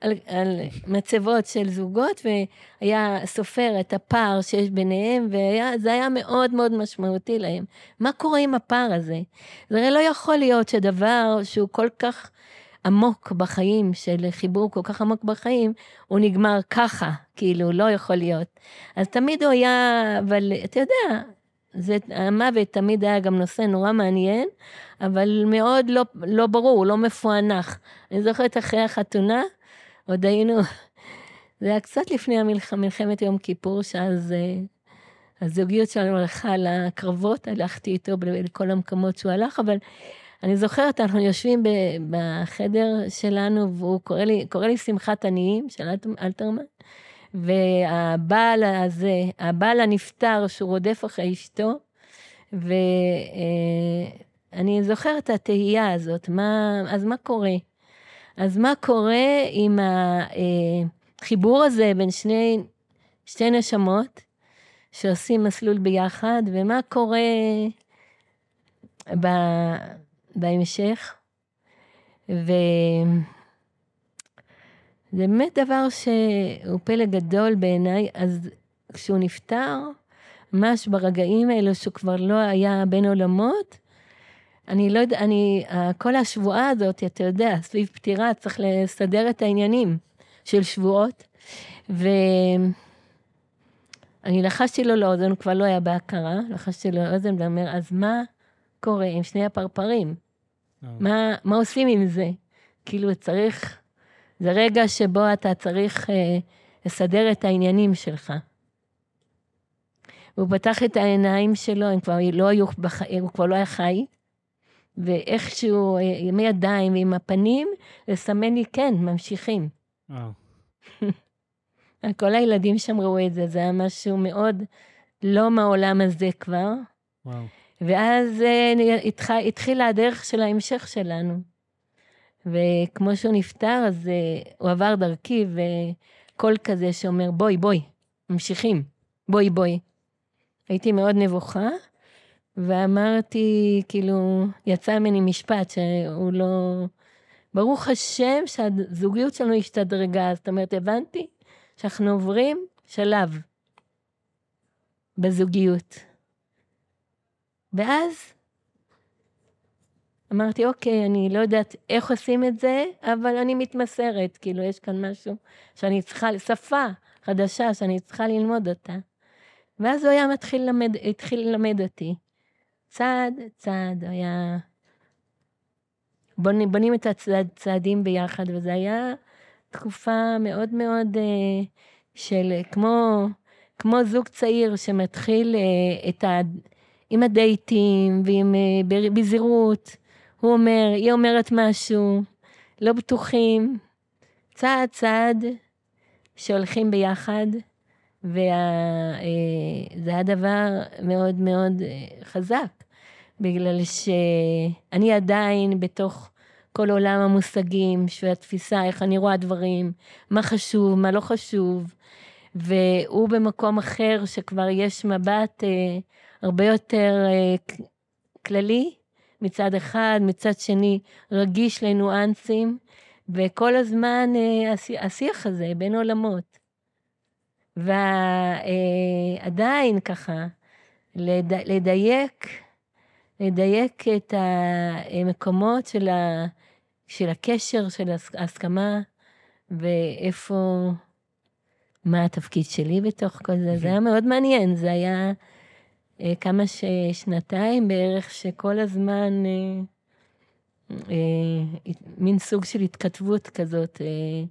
על, על מצבות של זוגות, והיה סופר את הפער שיש ביניהם, וזה היה מאוד מאוד משמעותי להם. מה קורה עם הפער הזה? זה הרי לא יכול להיות שדבר שהוא כל כך עמוק בחיים, של חיבור כל כך עמוק בחיים, הוא נגמר ככה, כאילו, לא יכול להיות. אז תמיד הוא היה, אבל אתה יודע, זה, המוות תמיד היה גם נושא נורא מעניין, אבל מאוד לא, לא ברור, לא מפוענח. אני זוכרת אחרי החתונה, עוד היינו, זה היה קצת לפני המלח, מלחמת יום כיפור, שאז אה, הזוגיות שלנו הלכה לקרבות, הלכתי איתו לכל המקומות שהוא הלך, אבל אני זוכרת, אנחנו יושבים בחדר שלנו, והוא קורא לי, קורא לי שמחת עניים של אלתרמן, והבעל הזה, הבעל הנפטר, שהוא רודף אחרי אשתו, ואני זוכרת את התהייה הזאת, מה, אז מה קורה? אז מה קורה עם החיבור הזה בין שני, שתי נשמות שעושים מסלול ביחד, ומה קורה ב... בהמשך. וזה באמת דבר שהוא פלא גדול בעיניי, אז כשהוא נפטר, ממש ברגעים האלו שהוא כבר לא היה בין עולמות, אני לא יודע, אני, כל השבועה הזאת, אתה יודע, סביב פטירה, צריך לסדר את העניינים של שבועות. ואני לחשתי לו לאוזן, הוא כבר לא היה בהכרה, לחשתי לו לאוזן ואומר, אז מה קורה עם שני הפרפרים? אה. מה, מה עושים עם זה? כאילו, צריך, זה רגע שבו אתה צריך אה, לסדר את העניינים שלך. והוא פתח את העיניים שלו, הם כבר לא היו בחיים, הוא כבר לא היה חי, ואיכשהו, אה, עם הידיים ועם הפנים, לסמן לי, כן, ממשיכים. כל הילדים שם ראו את זה, זה היה משהו מאוד לא מהעולם הזה כבר. וואו. ואז אה, התח... התחילה הדרך של ההמשך שלנו. וכמו שהוא נפטר, אז אה, הוא עבר דרכי, וקול כזה שאומר, בואי, בואי, ממשיכים, בואי, בואי. הייתי מאוד נבוכה, ואמרתי, כאילו, יצא ממני משפט שהוא לא... ברוך השם שהזוגיות שלנו השתדרגה. זאת אומרת, הבנתי שאנחנו עוברים שלב בזוגיות. ואז אמרתי, אוקיי, אני לא יודעת איך עושים את זה, אבל אני מתמסרת. כאילו, יש כאן משהו שאני צריכה, שפה חדשה שאני צריכה ללמוד אותה. ואז הוא היה מתחיל ללמד, התחיל ללמד אותי. צעד, צעד, היה... בונים, בונים את הצעדים ביחד, וזו הייתה תקופה מאוד מאוד אה, של כמו, כמו זוג צעיר שמתחיל אה, את ה... עם הדייטים ועם אה, בזהירות. הוא אומר, היא אומרת משהו, לא בטוחים, צעד צעד שהולכים ביחד, וזה אה, היה דבר מאוד מאוד אה, חזק, בגלל שאני עדיין בתוך כל עולם המושגים, והתפיסה, איך אני רואה דברים, מה חשוב, מה לא חשוב, והוא במקום אחר שכבר יש מבט אה, הרבה יותר אה, כללי מצד אחד, מצד שני רגיש לניואנסים, וכל הזמן אה, השיח הזה בין עולמות. ועדיין ככה, לדייק, לדייק את המקומות של, ה, של הקשר, של ההסכמה, ואיפה, מה התפקיד שלי בתוך כל זה. זה היה מאוד מעניין, זה היה אה, כמה ש... שנתיים בערך, שכל הזמן אה, אה, מין סוג של התכתבות כזאת. אה,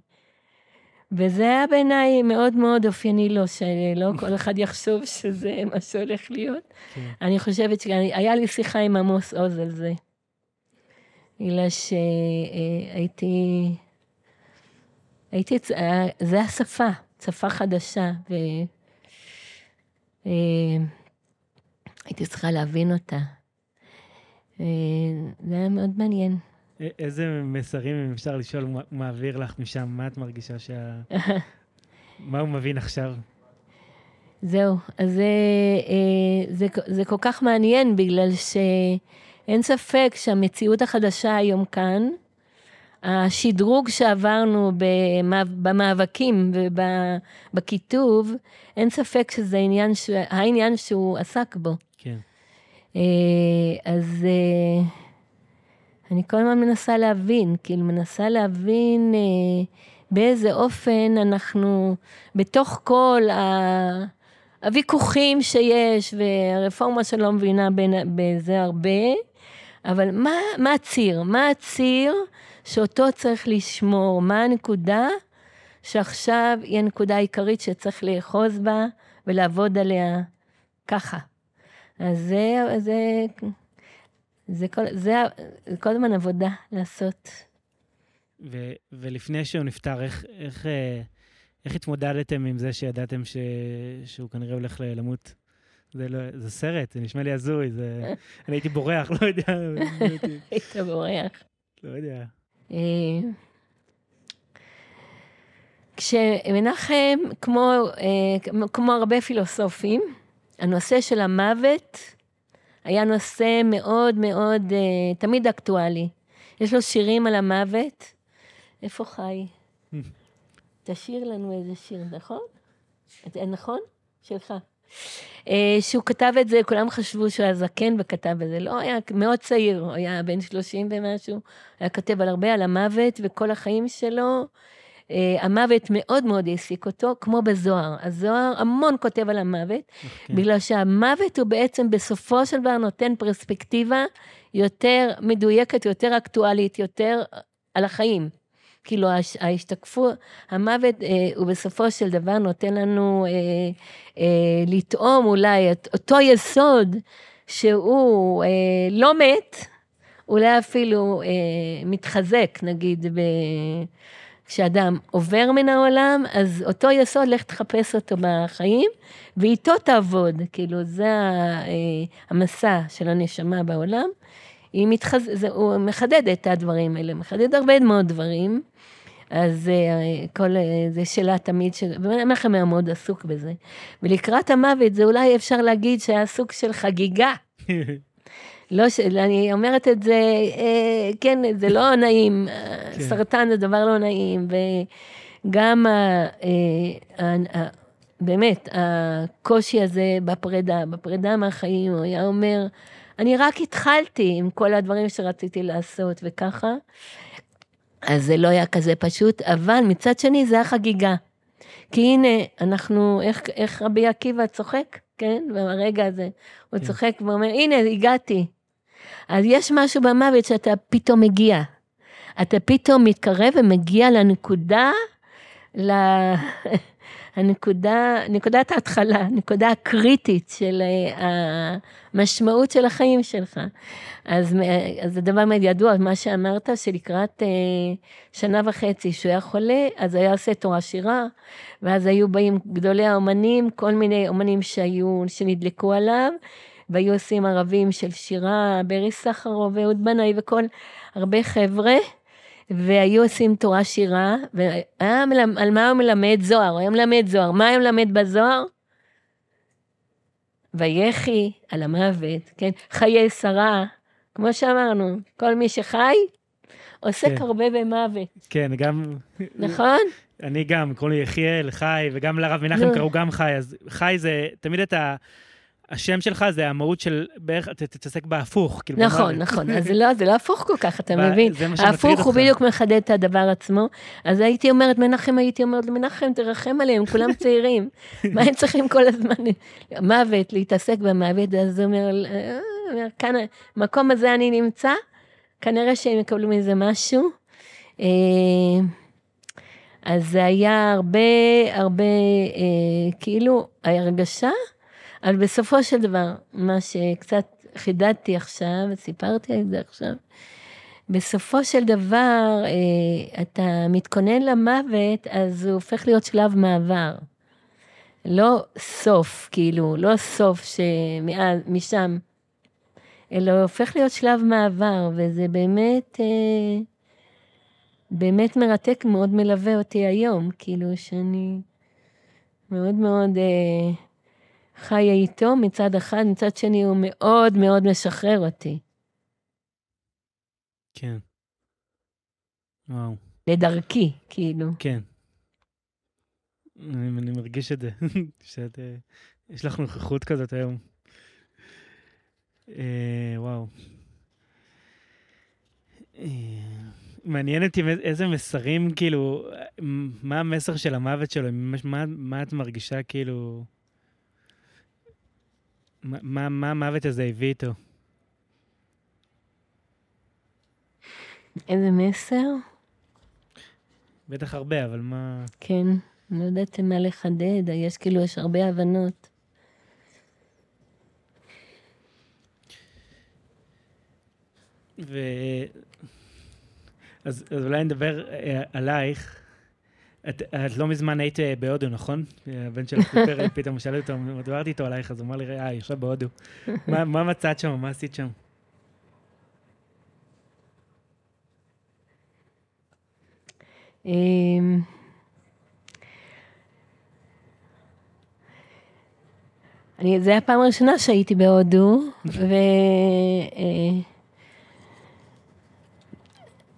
וזה היה בעיניי מאוד מאוד אופייני לו, שלא כל אחד יחשוב שזה מה שהולך להיות. כן. אני חושבת שהיה לי שיחה עם עמוס עוז על זה. בגלל שהייתי, הייתי, זה השפה, שפה חדשה, והייתי צריכה להבין אותה. זה היה מאוד מעניין. איזה מסרים, אם אפשר לשאול, הוא מעביר לך משם? מה את מרגישה שה... מה הוא מבין עכשיו? זהו, אז זה, אה, זה, זה כל כך מעניין, בגלל שאין ספק שהמציאות החדשה היום כאן, השדרוג שעברנו במאבקים ובכיתוב, אין ספק שזה עניין, העניין שהוא עסק בו. כן. אה, אז... אה, אני כל הזמן מנסה להבין, כאילו מנסה להבין אה, באיזה אופן אנחנו, בתוך כל ה... הוויכוחים שיש, והרפורמה שלא מבינה בין, בזה הרבה, אבל מה, מה הציר? מה הציר שאותו צריך לשמור? מה הנקודה שעכשיו היא הנקודה העיקרית שצריך לאחוז בה ולעבוד עליה ככה? אז זה, זה זה כל, זה, זה כל הזמן עבודה לעשות. ו, ולפני שהוא נפטר, איך, איך, אה, איך התמודדתם עם זה שידעתם ש, שהוא כנראה הולך למות? זה, לא, זה סרט, זה נשמע לי הזוי, זה... אני הייתי בורח, לא יודע. היית בורח. לא יודע. אה, כשמנחם, כמו, אה, כמו הרבה פילוסופים, הנושא של המוות היה נושא מאוד מאוד, uh, תמיד אקטואלי. יש לו שירים על המוות. איפה חי? תשאיר לנו איזה שיר, נכון? נכון? שלך. אה, שהוא כתב את זה, כולם חשבו שהוא היה זקן וכתב את זה. לא, היה מאוד צעיר, הוא היה בן 30 ומשהו, היה כותב על הרבה, על המוות וכל החיים שלו. אה, המוות מאוד מאוד העסיק אותו, כמו בזוהר. הזוהר המון כותב על המוות, כן. בגלל שהמוות הוא בעצם בסופו של דבר נותן פרספקטיבה יותר מדויקת, יותר אקטואלית, יותר על החיים. כאילו ההש- ההשתקפות, המוות אה, הוא בסופו של דבר נותן לנו אה, אה, לטעום אולי את אותו יסוד שהוא אה, לא מת, אולי אפילו אה, מתחזק, נגיד, ב... כשאדם עובר מן העולם, אז אותו יסוד, לך תחפש אותו בחיים, ואיתו תעבוד. כאילו, זה אה, המסע של הנשמה בעולם. היא מתחז... זה, הוא מחדד את הדברים האלה, מחדד הרבה מאוד דברים. אז אה, כל, אה, זה שאלה תמיד, ש... ומנחם היה מאוד עסוק בזה. ולקראת המוות זה אולי אפשר להגיד שהיה סוג של חגיגה. לא, ש... אני אומרת את זה, אה, כן, זה לא נעים, כן. סרטן זה דבר לא נעים, וגם ה... אה, ה... ה... באמת, הקושי הזה בפרידה, בפרידה מהחיים, הוא היה אומר, אני רק התחלתי עם כל הדברים שרציתי לעשות וככה, אז זה לא היה כזה פשוט, אבל מצד שני זה היה חגיגה. כי הנה, אנחנו, איך, איך רבי עקיבא צוחק, כן? ברגע הזה, הוא כן. צוחק ואומר, הנה, הגעתי. אז יש משהו במוות שאתה פתאום מגיע. אתה פתאום מתקרב ומגיע לנקודה. הנקודה, נקודת ההתחלה, נקודה הקריטית של אה, המשמעות של החיים שלך. אז, אה, אז זה דבר מאוד ידוע, מה שאמרת, שלקראת אה, שנה וחצי שהוא היה חולה, אז היה עושה תורה שירה, ואז היו באים גדולי האומנים, כל מיני אומנים שהיו, שנדלקו עליו, והיו עושים ערבים של שירה, ברי סחרוב ואהוד בנאי וכל, הרבה חבר'ה. והיו עושים תורה שירה, והיה מלמד, על מה הוא מלמד? זוהר, הוא היה מלמד זוהר. מה הוא מלמד בזוהר? ויחי על המוות, כן? חיי שרה, כמו שאמרנו, כל מי שחי, עוסק כן. הרבה במוות, כן, גם, נכון? אני גם, קוראים לי יחיאל, חי, וגם לרב מנחם נו. קראו גם חי, אז חי זה, תמיד אתה, השם שלך זה המהות של, בערך, אתה תתעסק בהפוך, כאילו, נכון, במוות. נכון, אז זה לא, זה לא הפוך כל כך, אתה מבין? ההפוך הוא. בדיוק מחדד את הדבר עצמו. אז הייתי אומרת, מנחם, הייתי אומרת, מנחם, תרחם עליהם, כולם צעירים. מה הם צריכים כל הזמן? מוות, להתעסק במוות, אז הוא אומר, "אה, אומר, כאן, במקום הזה אני נמצא, כנראה שהם יקבלו מזה משהו. אה, אז זה היה הרבה, הרבה, אה, כאילו, הרגשה, אבל בסופו של דבר, מה שקצת חידדתי עכשיו, סיפרתי על זה עכשיו, בסופו של דבר, אה, אתה מתכונן למוות, אז הוא הופך להיות שלב מעבר. לא סוף, כאילו, לא סוף שמאז, משם, אלא הופך להיות שלב מעבר, וזה באמת, אה, באמת מרתק, מאוד מלווה אותי היום, כאילו שאני מאוד מאוד אה, חיה איתו מצד אחד, מצד שני הוא מאוד מאוד משחרר אותי, כן. וואו, לדרכי, כאילו. כן. אני, אני מרגיש את זה, שאת, אה, יש לך נוכחות כזאת היום. אה, וואו. אה, מעניין אותי איזה מסרים, כאילו, מה המסר של המוות שלו, מה, מה את מרגישה, כאילו, מה, המוות הזה הביא איתו? איזה מסר? בטח הרבה, אבל מה... כן, אני לא יודעת מה לחדד, יש כאילו, יש הרבה הבנות. ו... אז, אז אולי נדבר אה, עלייך. את, את לא מזמן היית אה, בהודו, נכון? הבן שלך סיפר פתאום שאלתי אותו, דיברתי איתו עלייך, אז הוא אמר לי, אה, היא עכשיו בהודו. מה, מה מצאת שם? מה עשית שם? אמ, אני, זה היה הפעם הראשונה שהייתי בהודו, ו... אה,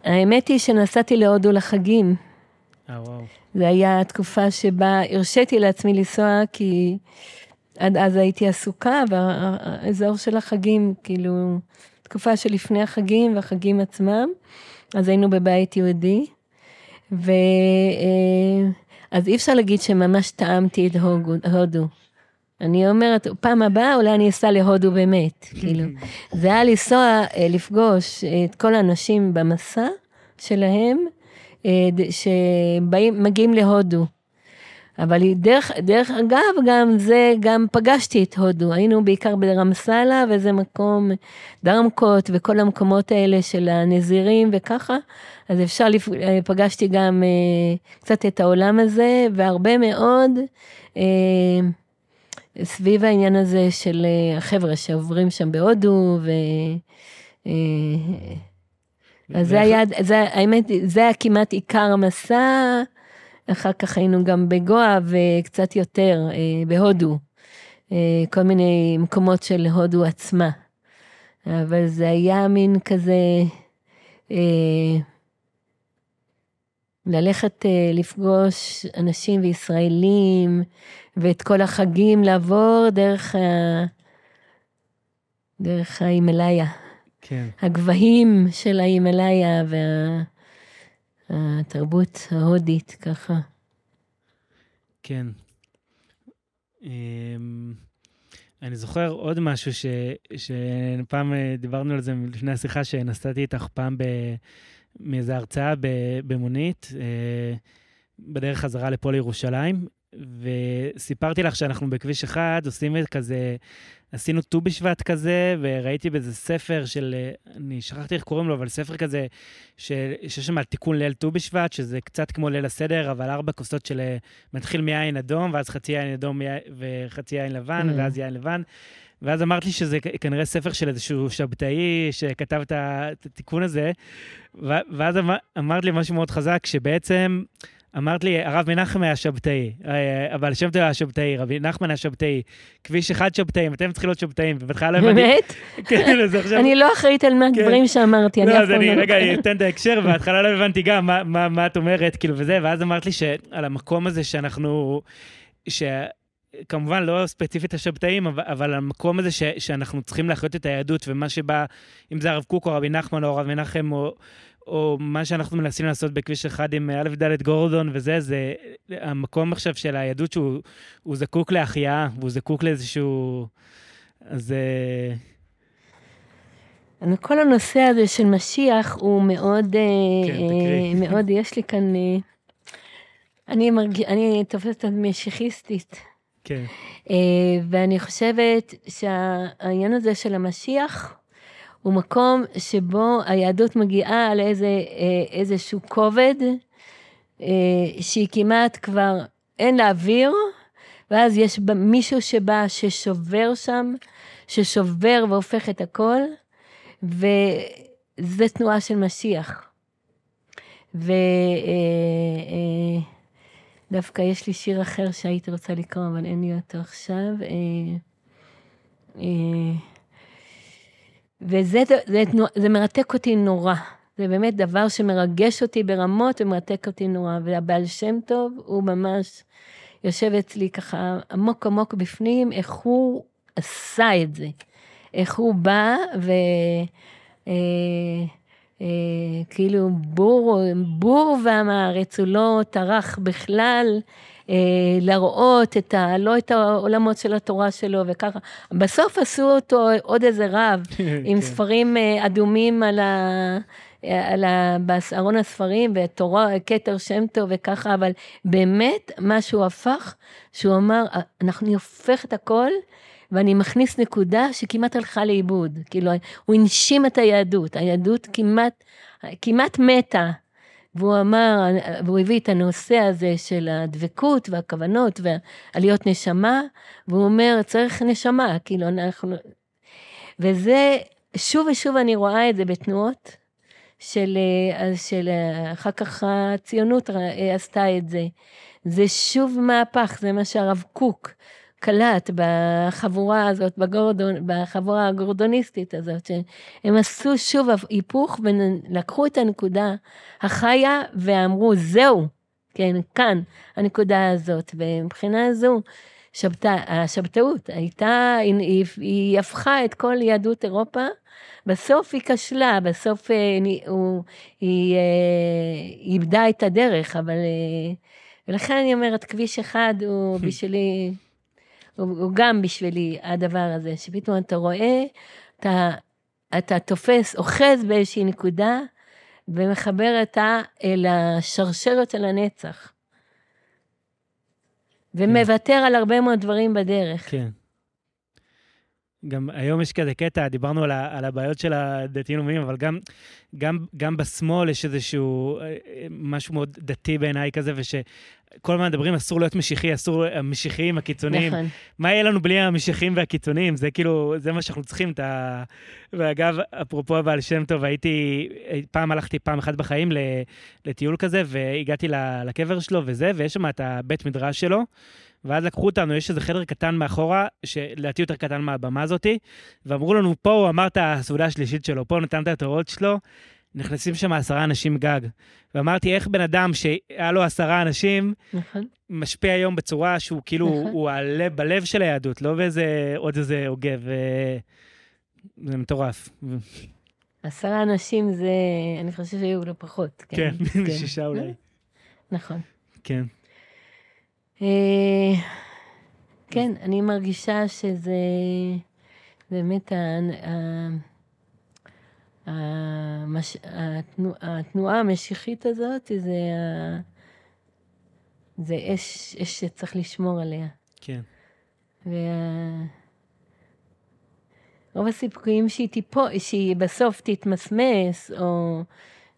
האמת היא שנסעתי להודו לחגים. אה, וואו. זו הייתה התקופה שבה הרשיתי לעצמי לנסוע, כי עד אז הייתי עסוקה, והאזור של החגים, כאילו, תקופה שלפני החגים והחגים עצמם, אז היינו בבית יהודי, ו... אה, אז אי אפשר להגיד שממש טעמתי את הודו. אני אומרת, פעם הבאה אולי אני אסע להודו באמת, כאילו. זה היה לנסוע, אה, לפגוש את כל האנשים במסע שלהם, אה, שמגיעים להודו. אבל דרך, דרך אגב, גם זה, גם פגשתי את הודו, היינו בעיקר ברמסלה, וזה מקום, דרמקוט וכל המקומות האלה של הנזירים וככה, אז אפשר, לפ... אה, פגשתי גם אה, קצת את העולם הזה, והרבה מאוד אה, סביב העניין הזה של אה, החבר'ה שעוברים שם בהודו, ו... אה, אז זה היה, זה, האמת, זה היה כמעט עיקר המסע. אחר כך היינו גם בגואה וקצת יותר אה, בהודו, אה, כל מיני מקומות של הודו עצמה. אבל זה היה מין כזה, אה, ללכת אה, לפגוש אנשים וישראלים, ואת כל החגים לעבור דרך, ה... דרך ההימאליה. כן. הגבהים של ההימאליה וה... התרבות ההודית, ככה. כן. אמ, אני זוכר עוד משהו ש, שפעם אה, דיברנו על זה לפני השיחה, שנסעתי איתך פעם מאיזו הרצאה במונית, אה, בדרך חזרה לפה לירושלים, וסיפרתי לך שאנחנו בכביש אחד עושים את כזה עשינו ט"ו בשבט כזה, וראיתי באיזה ספר של, אני שכחתי איך קוראים לו, אבל ספר כזה, שיש שם תיקון ליל ט"ו בשבט, שזה קצת כמו ליל הסדר, אבל ארבע כוסות של מתחיל מיין אדום, ואז חצי יין אדום וחצי יין לבן, mm. ואז יין לבן. ואז אמרת לי שזה כנראה ספר של איזשהו שבתאי שכתב את התיקון הזה, ואז אמר, אמרת לי משהו מאוד חזק, שבעצם... אמרת לי, הרב מנחם היה שבתאי, אה, אבל שם טוב היה שבתאי, רבי נחמן היה שבתאי, כביש אחד שבתאים, אתם צריכים להיות שבתאים, ובהתחלה לא הבנתי... באמת? כן, אז עכשיו... אני לא אחראית על מה כן. הדברים שאמרתי, אני לא, אף פעם לא... רגע, אני אתן את ההקשר, ובהתחלה לא הבנתי גם מה את אומרת, כאילו, וזה, ואז אמרת לי שעל המקום הזה שאנחנו... כמובן לא ספציפית השבתאים, אבל, אבל המקום הזה ש, שאנחנו צריכים להחיות את היהדות, ומה שבא, אם זה הרב קוק או רבי נחמן או הרב מנחם או, או מה שאנחנו מנסים לעשות בכביש אחד עם א' ד' גורדון וזה, זה המקום עכשיו של היהדות שהוא זקוק להחייאה, והוא זקוק לאיזשהו... אז... אה, כל הנושא הזה של משיח הוא מאוד, אה, כן, אה, מאוד, יש לי כאן, אה, אני, מרג... אני תופסת את משיחיסטית. כן. אה, ואני חושבת שהעניין הזה של המשיח, הוא מקום שבו היהדות מגיעה לאיזה אה, כובד, אה, שהיא כמעט כבר אין לה אוויר, ואז יש מישהו שבא ששובר שם, ששובר והופך את הכל, וזה תנועה של משיח. ודווקא אה, יש לי שיר אחר שהייתי רוצה לקרוא, אבל אין לי אותו עכשיו. וזה זה, זה, מרתק אותי נורא. זה באמת דבר שמרגש אותי ברמות ומרתק אותי נורא. והבעל שם טוב, הוא ממש יושב אצלי ככה עמוק עמוק בפנים, איך הוא עשה את זה. איך הוא בא ו... אה, אה, כאילו בור, בור והמארץ, הוא לא טרח בכלל להראות את ה... לא את העולמות של התורה שלו וככה. בסוף עשו אותו עוד איזה רב, עם כן. ספרים אה, אדומים על ה... על ה... בארון הספרים ותורה, כתר שם טוב וככה, אבל באמת מה שהוא הפך, שהוא אמר, אנחנו הופך את הכל ואני מכניס נקודה שכמעט הלכה לאיבוד. כאילו, הוא הנשים את היהדות, היהדות כמעט, כמעט מתה. והוא אמר, והוא הביא את הנושא הזה של הדבקות והכוונות ועליות נשמה, והוא אומר, צריך נשמה, כאילו אנחנו... וזה, שוב ושוב אני רואה את זה בתנועות של, של אחר כך הציונות עשתה את זה. זה שוב מהפך, זה מה שהרב קוק קלט בחבורה הזאת, בגורדון, בחבורה הגורדוניסטית הזאת, שהם עשו שוב היפוך ולקחו את הנקודה החיה ואמרו, זהו, כן, כאן, הנקודה הזאת. ומבחינה זו, שבתא, השבתאות הייתה, היא, היא, הפכה את כל יהדות אירופה, בסוף היא כשלה, בסוף אה, היא, הוא, היא, היא איבדה את הדרך, אבל... ולכן אני אומרת, כביש אחד הוא בשבילי, הוא, גם בשבילי הדבר הזה, שפתאום אתה רואה, אתה, אתה תופס, אוחז באיזושהי נקודה, ומחבר אותה אל השרשרת של הנצח. ומוותר על הרבה מאוד דברים בדרך. כן. גם היום יש כזה קטע, דיברנו על, ה, על הבעיות של הדתיים לאומיים, אבל גם, גם, גם בשמאל יש איזשהו אה, משהו מאוד דתי בעיניי כזה, ושכל הזמן מדברים, אסור להיות משיחי, אסור, המשיחיים, הקיצוניים. נכון. מה יהיה לנו בלי המשיחיים והקיצוניים? זה כאילו, זה מה שאנחנו צריכים, את ה... ואגב, אפרופו הבעל שם טוב, הייתי, פעם הלכתי פעם אחת בחיים לטיול כזה, והגעתי לקבר שלו וזה, ויש שם את הבית מדרש שלו. ואז לקחו אותנו, יש איזה חדר קטן מאחורה, שלדעתי יותר קטן מהבמה הזאתי, ואמרו לנו, פה הוא אמר את הסעודה השלישית שלו, פה הוא נתן את התורות שלו, נכנסים שם עשרה אנשים גג. ואמרתי, איך בן אדם שהיה לו עשרה אנשים, נכון. משפיע היום בצורה שהוא כאילו, נכון. הוא הלב, בלב של היהדות, לא באיזה עוד איזה עוגב. זה מטורף. עשרה אנשים זה, אני חושב שהיו לו פחות. כן, כן, כן. שישה אולי. נכון. כן. אה, כן, אני מרגישה שזה באמת התנועה המשיחית הזאת, זה, זה אש, אש שצריך לשמור עליה. כן. רוב הסיפורים שהיא תיפול, שהיא בסוף תתמסמס, או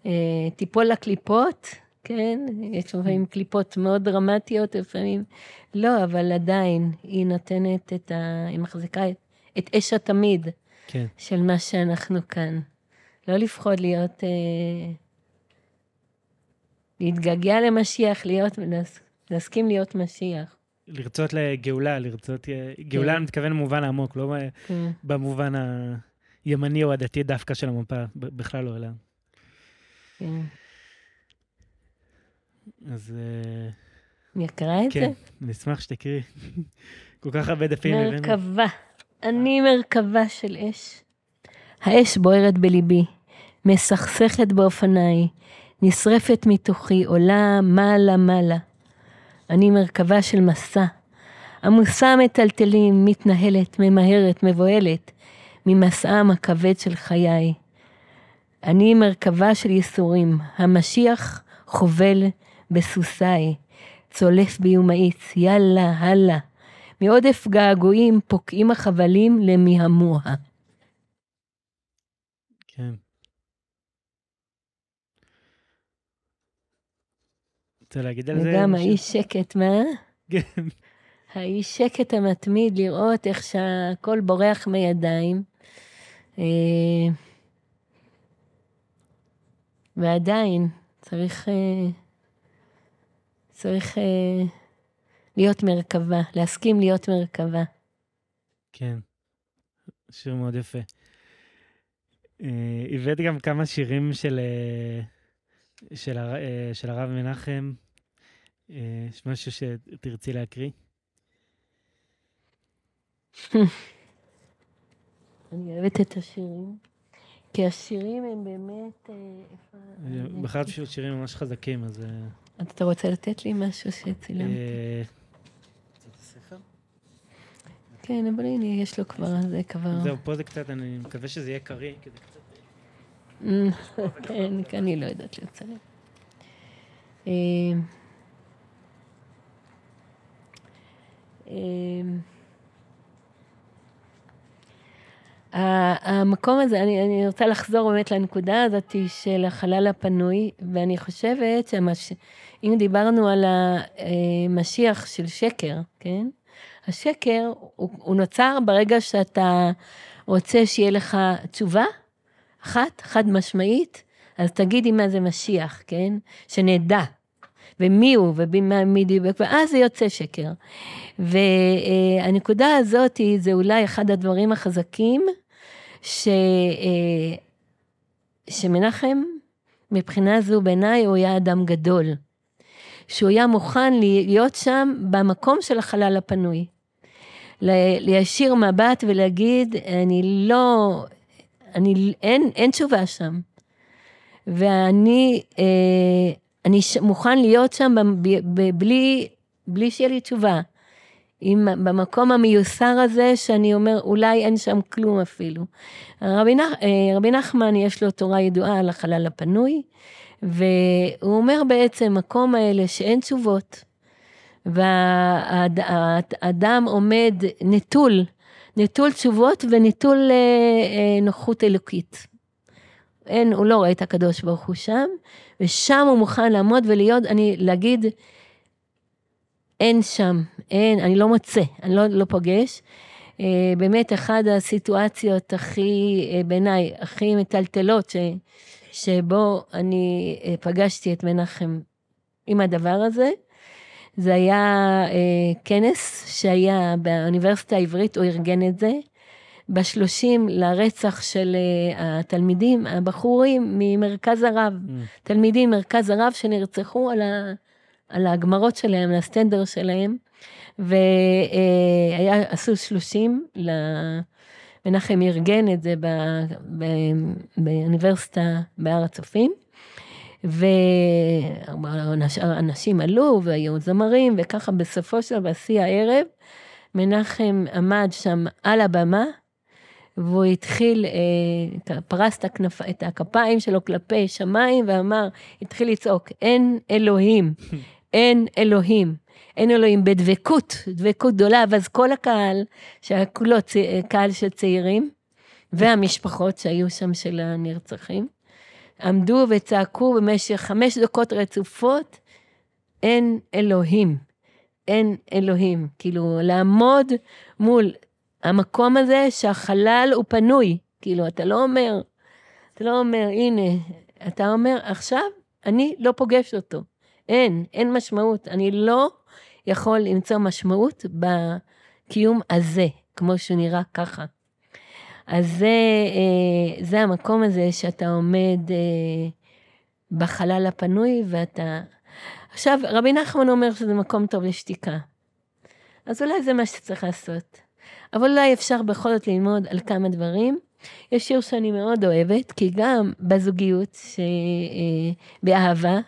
אה, תיפול לקליפות, כן? יש לפעמים קליפות מאוד דרמטיות, לפעמים לא, אבל עדיין היא נותנת את ה... היא מחזיקה את, את אש התמיד כן. של מה שאנחנו כאן. לא לפחוד להיות... אה, להתגעגע למשיח, להיות, להסכים להיות משיח. לרצות לגאולה, לרצות... כן. גאולה, אני מתכוון במובן העמוק, לא כן. במובן הימני או הדתי דווקא של המפה, בכלל לא, אלא... כן. אז... אה, אני אקרא את כן, זה? כן, אני אשמח שתקראי. כל כך הרבה דפים הבאנו. מרכבה. אני מרכבה של אש. האש בוערת בליבי, מסכסכת באופניי, נשרפת מתוכי, עולה מעלה-מעלה. אני מרכבה של מסע. עמוסה מטלטלים, מתנהלת, ממהרת, מבוהלת, ממסעם הכבד של חיי. אני מרכבה של ייסורים, המשיח חובל בסוסי, צולף בי ומאיץ, יאללה, הלאה. מעודף געגועים פוקעים החבלים למיהמוה. כן. רוצה להגיד על זה? וגם האיש שקט, מה? כן. האיש שקט המתמיד, לראות איך שהכל בורח מידיים. אה, ועדיין, צריך... אה, צריך אה, להיות מרכבה, להסכים להיות מרכבה. כן, שיר מאוד יפה. הבאת גם כמה שירים של, של, הר, אה, של הרב מנחם. אה, יש משהו שתרצי להקריא? אני אוהבת את השירים, כי השירים הם באמת... בכלל פשוט שירים ממש חזקים, אז... אתה רוצה לתת לי משהו שצילמתי? אה, כן, אבל הנה, יש לו כבר, זה כבר... זהו, פה זה קצת, אני מקווה שזה יהיה קריא, כי זה קצת... כן, אני לא יודעת לצלם. אה, אה, המקום הזה, אני, אני רוצה לחזור באמת לנקודה הזאת של החלל הפנוי, ואני חושבת שאם דיברנו על המשיח של שקר, כן? השקר הוא, הוא נוצר ברגע שאתה רוצה שיהיה לך תשובה אחת, חד משמעית, אז תגידי מה זה משיח, כן? שנדע. ומי הוא ומי דיבק, ואז זה יוצא שקר. והנקודה הזאת זה אולי אחד הדברים החזקים ש, אה, שמנחם, מבחינה זו בעיניי הוא היה אדם גדול. שהוא היה מוכן להיות שם במקום של החלל הפנוי. להישיר מבט ולהגיד, אני לא, אני, אין, אין תשובה שם. ואני אה, אני מוכן להיות שם ב, ב, בלי, בלי שיהיה לי תשובה. עם, במקום המיוסר הזה, שאני אומר, אולי אין שם כלום אפילו. רבי, נח, אה, רבי נחמן, יש לו תורה ידועה על החלל הפנוי, והוא אומר בעצם, מקום האלה שאין תשובות, והאדם עומד נטול, נטול תשובות ונטול אה, אה, נוחות אלוקית. אין, הוא לא רואה את הקדוש ברוך הוא שם, ושם הוא מוכן לעמוד ולהיות, אני, להגיד, אין שם, אין, אני לא מוצא, אני לא, לא פוגש. אה, באמת, אחת הסיטואציות הכי, אה, בעיניי, הכי מטלטלות, ש, שבו אני אה, פגשתי את מנחם עם הדבר הזה, זה היה אה, כנס שהיה באוניברסיטה העברית, הוא ארגן את זה, בשלושים לרצח של אה, התלמידים, הבחורים ממרכז הרב, mm. תלמידים מרכז הרב שנרצחו על, ה, על הגמרות שלהם, על הסטנדר שלהם, והיה, אה, עשו שלושים, מנחם ארגן את זה ב, ב, באוניברסיטה בהר הצופים. ואנשים עלו והיו זמרים, וככה בסופו של דבר, בשיא הערב, מנחם עמד שם על הבמה, והוא התחיל, אה, פרס את, הכנפ, את הכפיים שלו כלפי שמיים ואמר, התחיל לצעוק, אין אלוהים, אין אלוהים, אין אלוהים, בדבקות, דבקות גדולה, ואז כל הקהל, שהיה כולו צי, קהל של צעירים, והמשפחות שהיו שם של הנרצחים, עמדו וצעקו במשך חמש דקות רצופות, אין אלוהים, אין אלוהים. כאילו, לעמוד מול המקום הזה שהחלל הוא פנוי. כאילו, אתה לא אומר, אתה לא אומר, הנה, אתה אומר, עכשיו אני לא פוגש אותו. אין, אין משמעות. אני לא יכול למצוא משמעות בקיום הזה, כמו שהוא נראה ככה. אז זה, אה, זה המקום הזה שאתה עומד אה, בחלל הפנוי ואתה... עכשיו, רבי נחמן אומר שזה מקום טוב לשתיקה. אז אולי זה מה שצריך לעשות. אבל אולי אפשר בכל זאת ללמוד על כמה דברים. יש שיר שאני מאוד אוהבת, כי גם בזוגיות, ש... אה, באהבה,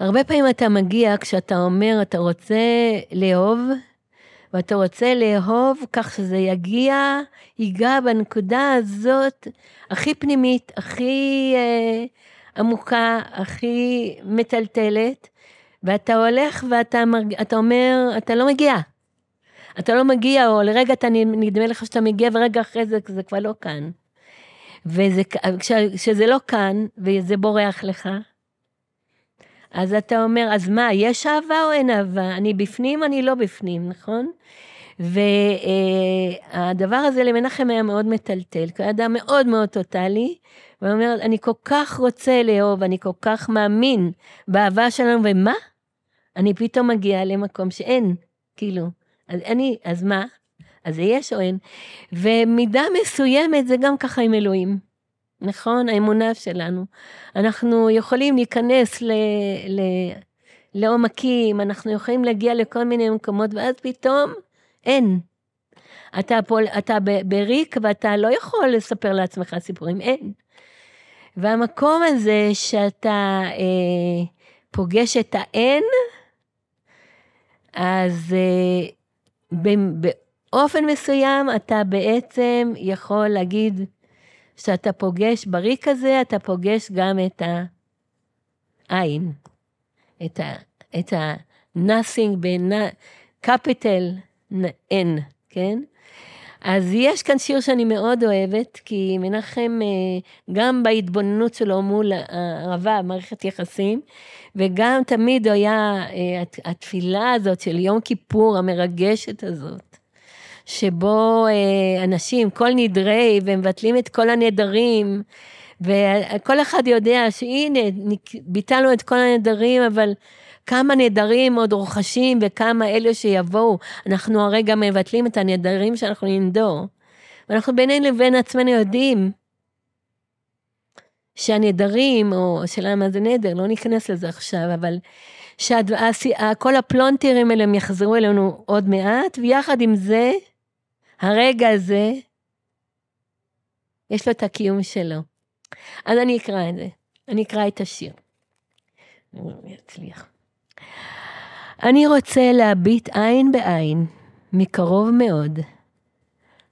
הרבה פעמים אתה מגיע כשאתה אומר, אתה רוצה לאהוב, ואתה רוצה לאהוב כך שזה יגיע, ייגע בנקודה הזאת הכי פנימית, הכי אה, עמוקה, הכי מטלטלת, ואתה הולך ואתה מרג... אתה אומר, אתה לא מגיע. אתה לא מגיע, או לרגע אתה נדמה לך שאתה מגיע, ורגע אחרי זה זה כבר לא כאן. וכשזה לא כאן, וזה בורח לך, אז אתה אומר, אז מה, יש אהבה או אין אהבה? אני בפנים, אני לא בפנים, נכון? והדבר הזה למנחם היה מאוד מטלטל, כי הוא היה אדם מאוד מאוד טוטאלי, והוא אומר, אני כל כך רוצה לאהוב, אני כל כך מאמין באהבה שלנו, ומה? אני פתאום מגיעה למקום שאין, כאילו. אז אני, אז מה? אז זה יש או אין? ומידה מסוימת זה גם ככה עם אלוהים. נכון? האמונה שלנו. אנחנו יכולים להיכנס ל... ל... לעומקים, אנחנו יכולים להגיע לכל מיני מקומות, ואז פתאום אין. אתה, פה, אתה בריק ואתה לא יכול לספר לעצמך סיפורים, אין. והמקום הזה שאתה אה, פוגש את האין, אז אה, באופן מסוים אתה בעצם יכול להגיד, כשאתה פוגש בריק הזה, אתה פוגש גם את העין, את ה... את ה nothing בין capital N, כן? אז יש כאן שיר שאני מאוד אוהבת, כי מנחם, אה, גם בהתבוננות שלו מול הערבה, מערכת יחסים, וגם תמיד היה אה, התפילה הזאת של יום כיפור, המרגשת הזאת, שבו אה, אנשים, כל נדרי, ומבטלים את כל הנדרים, וכל אחד יודע שהנה, ביטלנו את כל הנדרים, אבל כמה נדרים עוד רוכשים וכמה אלה שיבואו. אנחנו הרגע מבטלים את הנדרים שאנחנו ננדור. ואנחנו בינינו לבין עצמנו יודעים שהנדרים, או השאלה מה זה נדר, לא ניכנס לזה עכשיו, אבל שכל הפלונטרים האלה הם יחזרו אלינו עוד מעט, ויחד עם זה, הרגע הזה, יש לו את הקיום שלו. אז אני אקרא את זה, אני אקרא את השיר. אני אצליח. אני רוצה להביט עין בעין, מקרוב מאוד,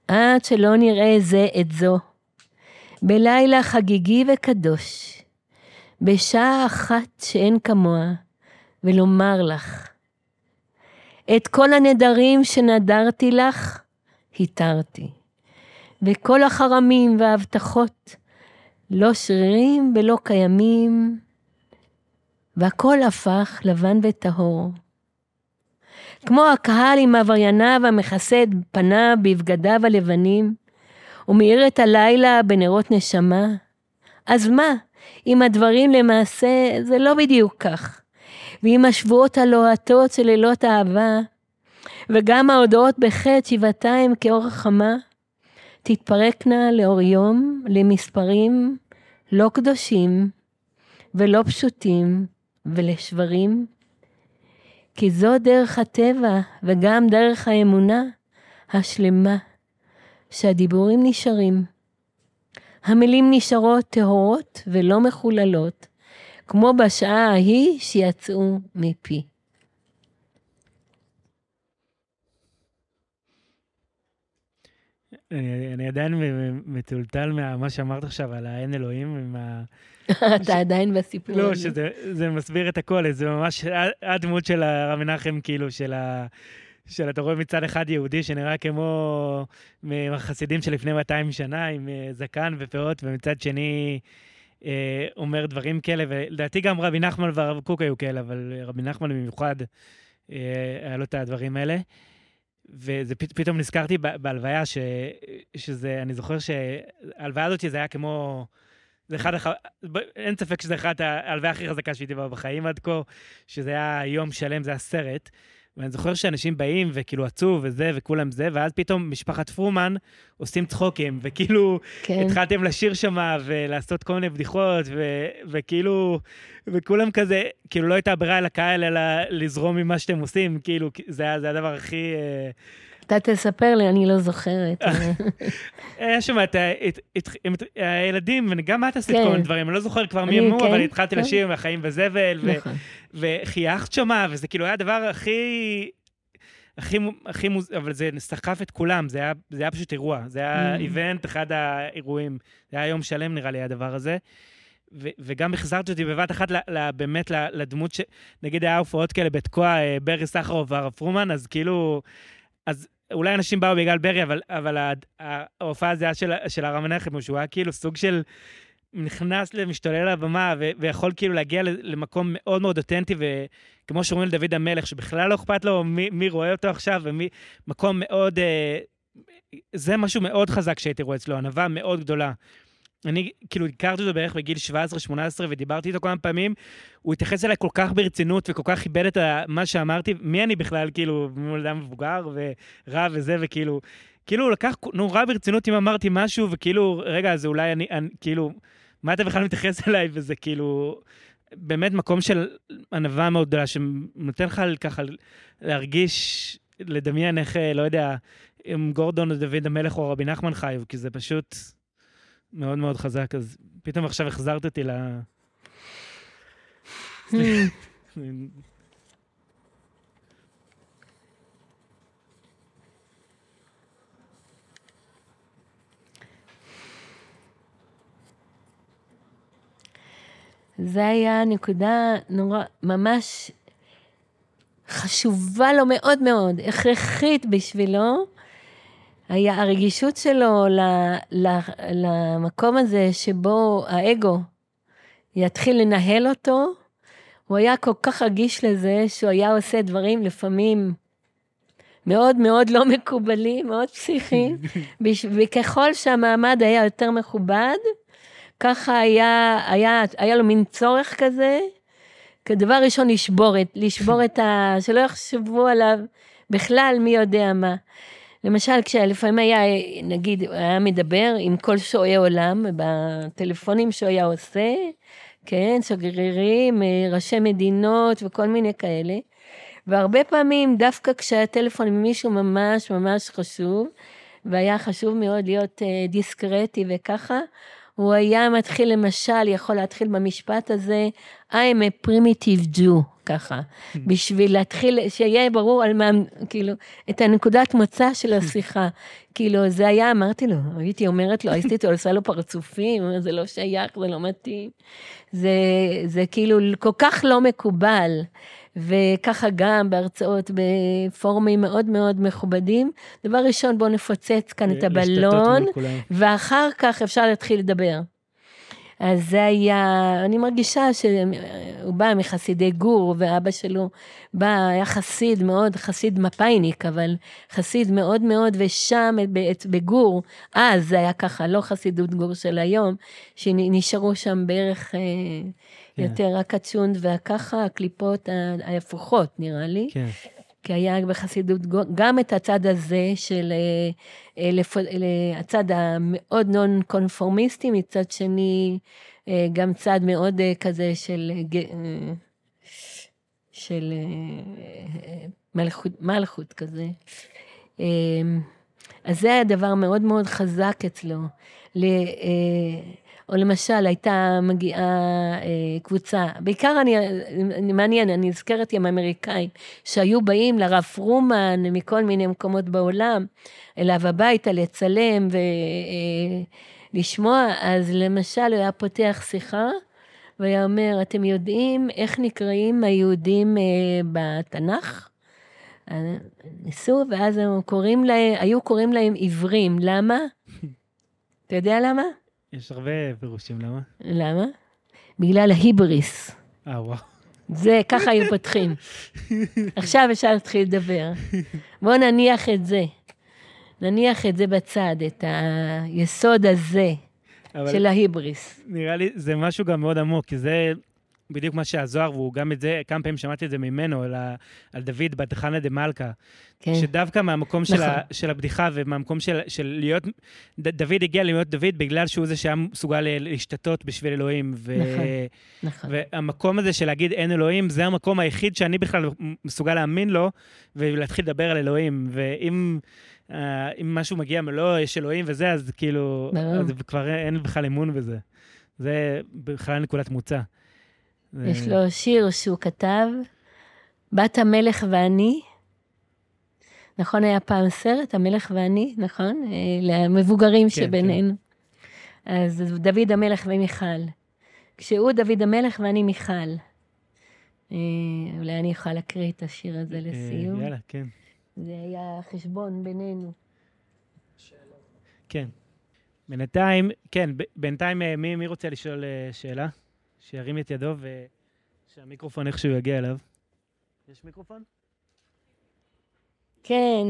עד שלא נראה זה את זו, בלילה חגיגי וקדוש, בשעה אחת שאין כמוה, ולומר לך, את כל הנדרים שנדרתי לך, התרתי, וכל החרמים וההבטחות, לא שרירים ולא קיימים, והכל הפך לבן וטהור. כמו הקהל עם עברייניו המכסה את פניו בבגדיו הלבנים, ומאיר את הלילה בנרות נשמה, אז מה, אם הדברים למעשה זה לא בדיוק כך, ואם השבועות הלוהטות של לילות אהבה, וגם ההודעות בחטא שבעתיים כאורך חמה, תתפרקנה לאור יום למספרים לא קדושים ולא פשוטים ולשברים, כי זו דרך הטבע וגם דרך האמונה השלמה, שהדיבורים נשארים. המילים נשארות טהורות ולא מחוללות, כמו בשעה ההיא שיצאו מפי. אני, אני עדיין מטולטל ממה שאמרת עכשיו על האין אלוהים, עם ה... אתה ש... עדיין בסיפור לא, שזה מסביר את הכל, זה ממש הדמות של הרב מנחם, כאילו, של ה... של אתה רואה מצד אחד יהודי שנראה כמו מהחסידים של לפני 200 שנה, עם אה, זקן ופאות, ומצד שני אה, אומר דברים כאלה, ולדעתי גם רבי נחמן והרב קוק היו כאלה, אבל רבי נחמן במיוחד, אה, היה לו את הדברים האלה. וזה פ, פתאום נזכרתי בהלוויה, ש, שזה, אני זוכר שההלוויה הזאת זה היה כמו... זה אחד, הח... אין ספק שזה אחת ההלוויה הכי חזקה שהייתי בה בחיים עד כה, שזה היה יום שלם, זה היה סרט. ואני זוכר שאנשים באים וכאילו עצוב וזה וכולם זה, ואז פתאום משפחת פרומן עושים צחוקים, וכאילו כן. התחלתם לשיר שם ולעשות כל מיני בדיחות, ו- וכאילו, וכולם כזה, כאילו לא הייתה ברירה לקהל אלא לזרום ממה שאתם עושים, כאילו זה זה הדבר הכי... אה, אתה תספר לי, אני לא זוכרת. היה שם את הילדים, וגם את עשית כל מיני כן. דברים, אני לא זוכר כבר מי אמרו, אבל כן, התחלתי כן. לשיר מהחיים בזבל, נכון. וחייכת שמה, וזה כאילו היה הדבר הכי... הכי, הכי מוז... אבל זה סחף את כולם, זה היה, זה היה פשוט אירוע. זה היה איבנט, אחד האירועים. זה היה יום שלם נראה לי הדבר הזה. ו- וגם החזרת אותי בבת אחת ל- ל- באמת לדמות ש... נגיד היה הופעות כאלה בתקוע אה, ברי סחרוב והרב פרומן, אז כאילו... אז אולי אנשים באו בגלל ברי, אבל, אבל ההופעה הזהה של, של הרב מנחם, שהוא היה כאילו סוג של... נכנס למשתולל לבמה ו- ויכול כאילו להגיע למקום מאוד מאוד אותנטי, וכמו שאומרים לדוד המלך, שבכלל לא אכפת לו מי, מי רואה אותו עכשיו, ומקום מאוד... אה, זה משהו מאוד חזק שהייתי רואה אצלו, ענווה מאוד גדולה. אני כאילו הכרתי אותו בערך בגיל 17-18 ודיברתי איתו כמה פעמים, הוא התייחס אליי כל כך ברצינות וכל כך כיבד את מה שאמרתי, מי אני בכלל, כאילו, מול אדם מבוגר ורב וזה, וכאילו, כאילו הוא לקח נורא ברצינות אם אמרתי משהו, וכאילו, רגע, זה אולי אני, אני כאילו, מה אתה בכלל מתייחס אליי, וזה כאילו, באמת מקום של ענווה מאוד גדולה, שנותן לך ככה להרגיש, לדמיין איך, אה, לא יודע, אם גורדון או דוד המלך או רבי נחמן חיו, כי זה פשוט... מאוד מאוד חזק, אז פתאום עכשיו החזרת אותי ל... זה היה נקודה נורא, ממש חשובה לו מאוד מאוד, הכרחית בשבילו, היה הרגישות שלו ל, ל, למקום הזה שבו האגו יתחיל לנהל אותו, הוא היה כל כך רגיש לזה שהוא היה עושה דברים לפעמים מאוד מאוד לא מקובלים, מאוד פסיכיים, וככל שהמעמד היה יותר מכובד, ככה היה, היה, היה לו מין צורך כזה, כדבר ראשון לשבור את, לשבור את ה... שלא יחשבו עליו בכלל מי יודע מה. למשל, כשלפעמים היה, נגיד, היה מדבר עם כל שועי עולם, בטלפונים שהוא היה עושה, כן, שגרירים, אה, ראשי מדינות וכל מיני כאלה. והרבה פעמים, דווקא כשהיה טלפון עם מישהו ממש ממש חשוב, והיה חשוב מאוד להיות אה, דיסקרטי וככה, הוא היה מתחיל למשל, יכול להתחיל במשפט הזה, I'm a primitive Jew, ככה, בשביל להתחיל, שיהיה ברור על מה, כאילו, את הנקודת מוצא של השיחה. כאילו, זה היה, אמרתי לו, הייתי אומרת לו, הייתי עושה לו פרצופים, זה לא שייך, זה לא מתאים. זה, זה כאילו כל כך לא מקובל. וככה גם בהרצאות בפורומים מאוד מאוד מכובדים. דבר ראשון, בואו נפוצץ כאן את הבלון, ואחר כך אפשר להתחיל לדבר. אז זה היה, אני מרגישה שהוא בא מחסידי גור, ואבא שלו בא, היה חסיד מאוד, חסיד מפאיניק, אבל חסיד מאוד מאוד, ושם בגור, אז זה היה ככה, לא חסידות גור של היום, שנשארו שם בערך... אה, כן. יותר רק הצ'ונד וככה, הקליפות ההפוכות, נראה לי. כן. כי היה בחסידות גם את הצד הזה של אה, אה, הצד המאוד נון קונפורמיסטי, מצד שני אה, גם צד מאוד כזה של, של מלכות, מלכות כזה. אז זה היה דבר מאוד מאוד חזק אצלו. או למשל, הייתה מגיעה אה, קבוצה, בעיקר אני, אני מעניין, אני נזכרת עם אמריקאים, שהיו באים לרב פרומן מכל מיני מקומות בעולם, אליו הביתה לצלם ולשמוע, אה, אז למשל הוא היה פותח שיחה, והיה אומר, אתם יודעים איך נקראים היהודים אה, בתנ"ך? אה, ניסו, ואז הם קוראים להם, היו קוראים להם עיוורים, למה? אתה יודע למה? יש הרבה פירושים, למה? למה? בגלל ההיבריס. אה, וואו. זה, ככה היו פותחים. עכשיו אפשר להתחיל לדבר. בואו נניח את זה. נניח את זה בצד, את היסוד הזה של ההיבריס. נראה לי, זה משהו גם מאוד עמוק, כי זה בדיוק מה שהזוהר, והוא גם את זה, כמה פעמים שמעתי את זה ממנו, על, ה, על דוד בת חנה דה מלכה. כן. שדווקא מהמקום נכון. של, ה, של הבדיחה ומהמקום של, של להיות, ד, דוד הגיע להיות דוד בגלל שהוא זה שהיה מסוגל להשתתות בשביל אלוהים. ו, נכון, נכון. והמקום הזה של להגיד אין אלוהים, זה המקום היחיד שאני בכלל מסוגל להאמין לו, ולהתחיל לדבר על אלוהים. ואם... Uh, אם משהו מגיע מלא, יש אלוהים וזה, אז כאילו, אז כבר אין בכלל אמון בזה. זה בכלל נקודת מוצא. יש לו שיר שהוא כתב, בת המלך ואני. נכון, היה פעם סרט, המלך ואני, נכון? אה, למבוגרים כן, שבינינו. כן. אז דוד המלך ומיכל. כשהוא דוד המלך ואני מיכל. אה, אולי אני אוכל להקריא את השיר הזה אה, לסיום. יאללה, כן. זה היה חשבון בינינו. כן. בינתיים, כן, בינתיים מי, מי רוצה לשאול שאלה? שירים את ידו ושהמיקרופון איכשהו יגיע אליו. יש מיקרופון? כן.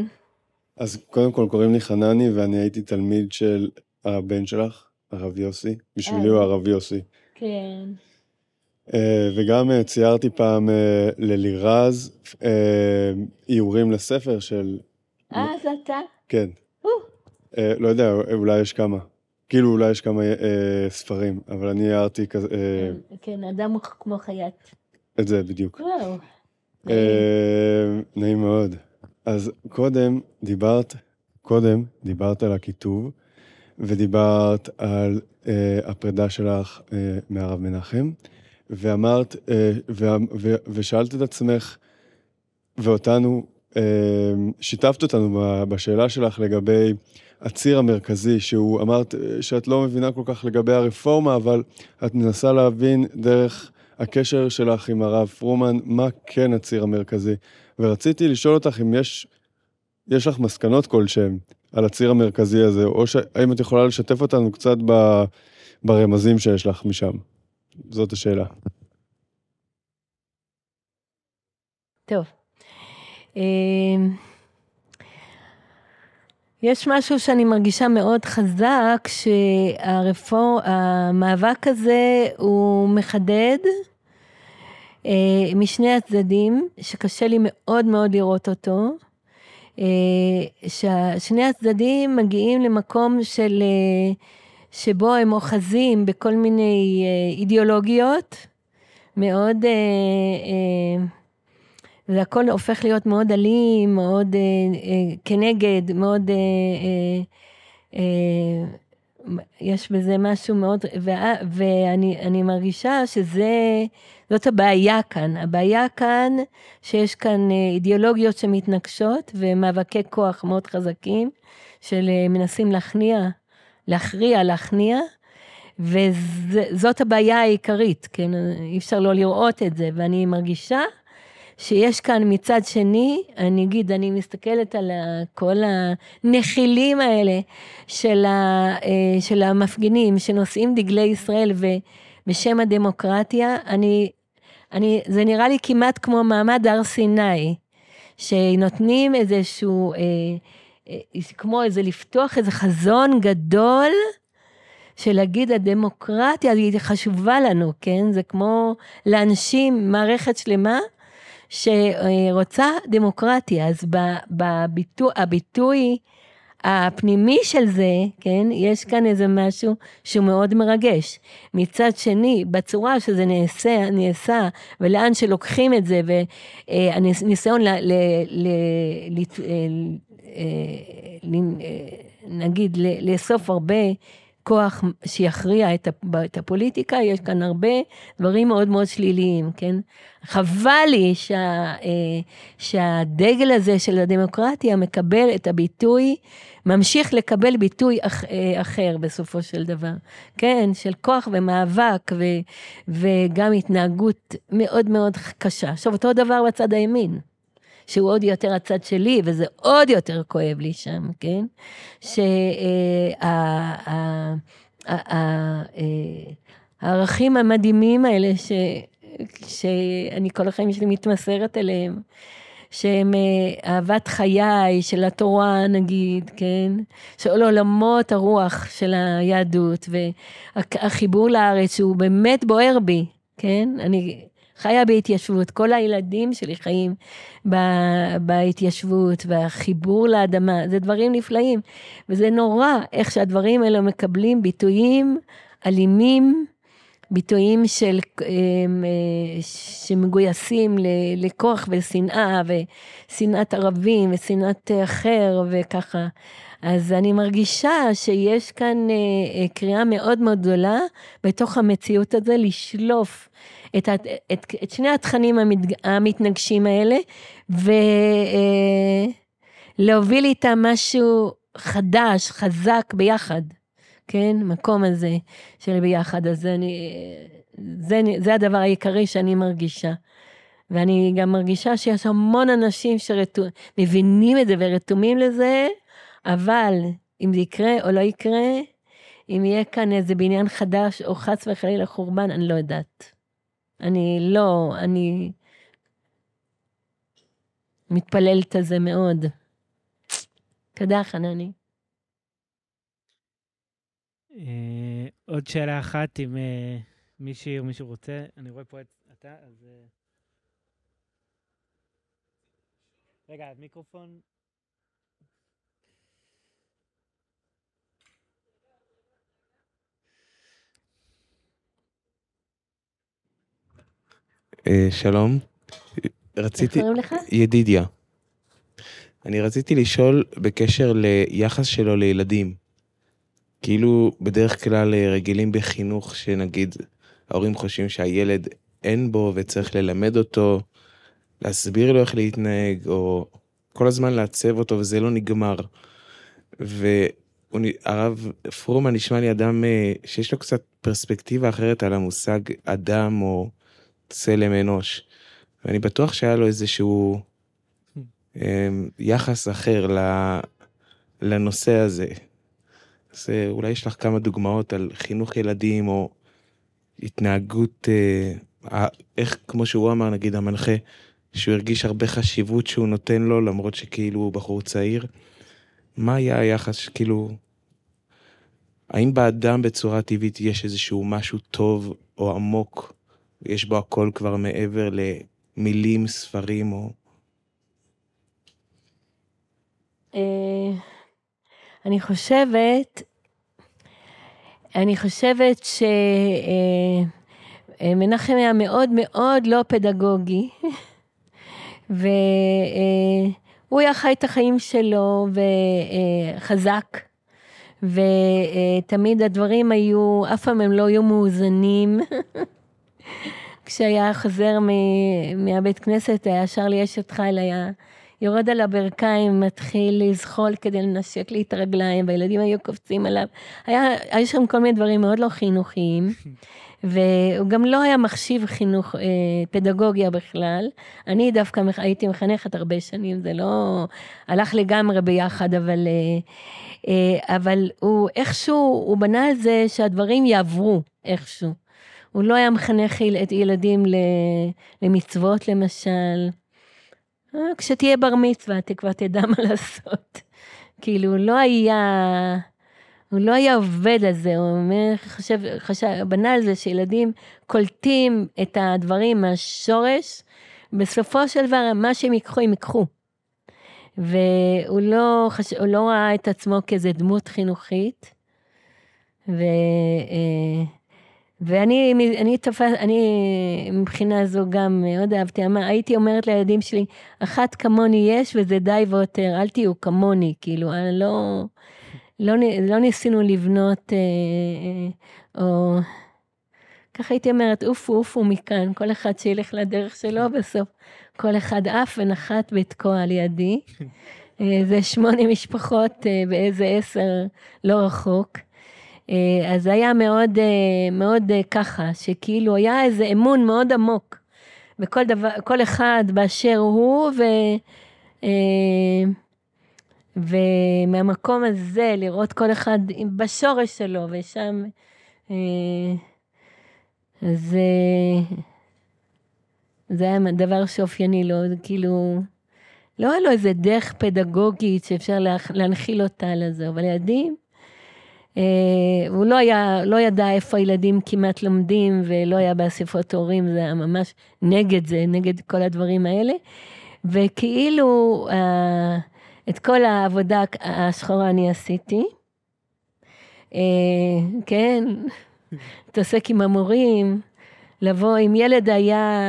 אז קודם כל קוראים לי חנני ואני הייתי תלמיד של הבן שלך, הרב יוסי. בשבילי הוא אה. הרב יוסי. כן. Uh, וגם uh, ציירתי פעם uh, ללירז uh, איורים לספר של... אה, זה אתה? כן. לא יודע, אולי יש כמה. כאילו אולי יש כמה אה, ספרים, אבל אני הערתי כזה... אה, כן, אדם הוא כמו חייט. את זה בדיוק. וואו. אה, נעים מאוד. אז קודם דיברת, קודם דיברת על הכיתוב, ודיברת על אה, הפרידה שלך אה, מהרב מנחם, ואמרת, אה, ו, ו, ושאלת את עצמך, ואותנו, אה, שיתפת אותנו בשאלה שלך לגבי הציר המרכזי, שהוא אמרת שאת לא מבינה כל כך לגבי הרפורמה, אבל את מנסה להבין דרך הקשר שלך עם הרב פרומן, מה כן הציר המרכזי. ורציתי לשאול אותך אם יש, יש לך מסקנות כלשהן על הציר המרכזי הזה, או האם את יכולה לשתף אותנו קצת ב, ברמזים שיש לך משם. זאת השאלה. טוב. יש משהו שאני מרגישה מאוד חזק, שהמאבק הזה הוא מחדד אה, משני הצדדים, שקשה לי מאוד מאוד לראות אותו, אה, ששני הצדדים מגיעים למקום של, אה, שבו הם אוחזים בכל מיני אה, אידיאולוגיות, מאוד, אה, אה, והכל הופך להיות מאוד אלים, מאוד אה, אה, כנגד, מאוד, אה, אה, אה, יש בזה משהו מאוד, וה, ואני אני מרגישה שזה, זאת הבעיה כאן. הבעיה כאן, שיש כאן אה, אידיאולוגיות שמתנגשות ומאבקי כוח מאוד חזקים, של אה, מנסים להכניע, להכריע, להכניע, וזאת הבעיה העיקרית, כן? אי אפשר לא לראות את זה, ואני מרגישה שיש כאן מצד שני, אני אגיד, אני מסתכלת על כל הנחילים האלה של, ה, אה, של המפגינים שנושאים דגלי ישראל ובשם הדמוקרטיה, אני, אני, זה נראה לי כמעט כמו מעמד הר סיני, שנותנים איזשהו, אה, אה, כמו איזה לפתוח איזה חזון גדול, של להגיד הדמוקרטיה היא חשובה לנו, כן? זה כמו לאנשים מערכת שלמה שרוצה דמוקרטיה, אז בביטוי, הביטוי הפנימי של זה, כן, יש כאן איזה משהו שהוא מאוד מרגש. מצד שני, בצורה שזה נעשה, נעשה, ולאן שלוקחים את זה, והניסיון ל... ל, ל, ל נגיד לאסוף הרבה כוח שיכריע את הפוליטיקה, יש כאן הרבה דברים מאוד מאוד שליליים, כן? חבל לי שה, אה, שהדגל הזה של הדמוקרטיה מקבל את הביטוי, ממשיך לקבל ביטוי אח, אה, אחר בסופו של דבר, כן? של כוח ומאבק ו, וגם התנהגות מאוד מאוד קשה. עכשיו, אותו דבר בצד הימין. שהוא עוד יותר הצד שלי, וזה עוד יותר כואב לי שם, כן? שהערכים המדהימים האלה, ש, שאני כל החיים שלי מתמסרת אליהם, שהם אה, אהבת חיי, של התורה נגיד, כן? של עולמות הרוח של היהדות, והחיבור לארץ שהוא באמת בוער בי, כן? אני חיה בהתיישבות, כל הילדים שלי חיים בהתיישבות, והחיבור לאדמה, זה דברים נפלאים. וזה נורא איך שהדברים האלה מקבלים ביטויים אלימים, ביטויים של, אמ, אה, שמגויסים לכוח ושנאה, ושנאת ערבים, ושנאת אחר, וככה. אז אני מרגישה שיש כאן אה, אה, קריאה מאוד מאוד גדולה בתוך המציאות הזה לשלוף את, את, את שני התכנים המתנגשים האלה, ולהוביל איתם משהו חדש, חזק, ביחד. כן? מקום הזה של ביחד. אז אני, זה, זה הדבר העיקרי שאני מרגישה. ואני גם מרגישה שיש המון אנשים שמבינים את זה ורתומים לזה, אבל אם זה יקרה או לא יקרה, אם יהיה כאן איזה בניין חדש או חס וחלילה חורבן, אני לא יודעת. אני לא, אני מתפללת על זה מאוד. תודה, חנני. אה, עוד שאלה אחת, אם אה, מישהי או מישהו רוצה, אני רואה פה את אתה, אז... אה, רגע, מיקרופון. שלום, רציתי... איך קוראים לך? ידידיה. אני רציתי לשאול בקשר ליחס שלו לילדים. כאילו בדרך כלל אה, רגילים בחינוך שנגיד ההורים חושבים שהילד אין בו וצריך ללמד אותו, להסביר לו איך להתנהג, או כל הזמן לעצב אותו וזה לא נגמר. והרב פרומן נשמע לי אדם אה, שיש לו קצת פרספקטיבה אחרת על המושג אדם או צלם אנוש. ואני בטוח שהיה לו איזשהו אה, יחס אחר לנושא הזה. אז אה, אולי יש לך כמה דוגמאות על חינוך ילדים או התנהגות, אה, איך, כמו שהוא אמר, נגיד המנחה, שהוא הרגיש הרבה חשיבות שהוא נותן לו, למרות שכאילו הוא בחור צעיר. מה היה היחס, כאילו, האם באדם בצורה טבעית יש איזשהו משהו טוב או עמוק, יש בו הכל כבר מעבר למילים, ספרים או... אה, אני חושבת, אני חושבת שמנחם היה מאוד מאוד לא פדגוגי, והוא היה חי את החיים שלו וחזק, ותמיד הדברים היו, אף פעם הם לא היו מאוזנים. כשהיה חוזר מהבית כנסת, היה שר לי אשת חיל, היה יורד על הברכיים, מתחיל לזחול כדי לנשק לי את הרגליים, והילדים היו קופצים עליו. היה, היה שם כל מיני דברים מאוד לא חינוכיים, והוא גם לא היה מחשיב חינוך, אה, פדגוגיה בכלל. אני דווקא הייתי מחנכת הרבה שנים, זה לא הלך לגמרי ביחד, אבל, אה, אה, אבל הוא איכשהו, הוא בנה על זה שהדברים יעברו איכשהו. הוא לא היה מחנך את ילדים למצוות למשל. אה, כשתהיה בר מצווה, אתה כבר תדע מה לעשות. כאילו, לא היה, הוא לא היה עובד על זה, הוא אומר, חשב, חשב, בנה על זה שילדים קולטים את הדברים מהשורש, בסופו של דבר, מה שהם ייקחו, הם ייקחו. והוא לא, חש... לא ראה את עצמו כאיזה דמות חינוכית. ו... אה, ואני אני תפס, אני מבחינה זו גם מאוד אהבתי, אמר, הייתי אומרת לילדים שלי, אחת כמוני יש וזה די ויותר, אל תהיו כמוני, כאילו, לא, לא, לא ניסינו לבנות, אה, אה, או ככה הייתי אומרת, עופו, עופו מכאן, כל אחד שילך לדרך שלו, בסוף כל אחד עף ונחת בתקוע על ידי. אה, זה שמונה משפחות באיזה עשר לא רחוק. אה, אז היה מאוד, אה, מאוד אה, ככה, שכאילו היה איזה אמון מאוד עמוק בכל דבר, כל אחד באשר הוא, ו... ומהמקום הזה לראות כל אחד בשורש שלו, ושם... אז זה היה דבר שאופייני לו, זה כאילו... לא היה לו איזה דרך פדגוגית שאפשר להנחיל אותה לזה, אבל ילדים הוא לא היה, לא ידע איפה הילדים כמעט לומדים ולא היה באספות הורים, זה היה ממש נגד זה, נגד כל הדברים האלה. וכאילו אה, את כל העבודה השחורה אני עשיתי. אה, כן, מתעסק עם המורים, לבוא, אם ילד היה,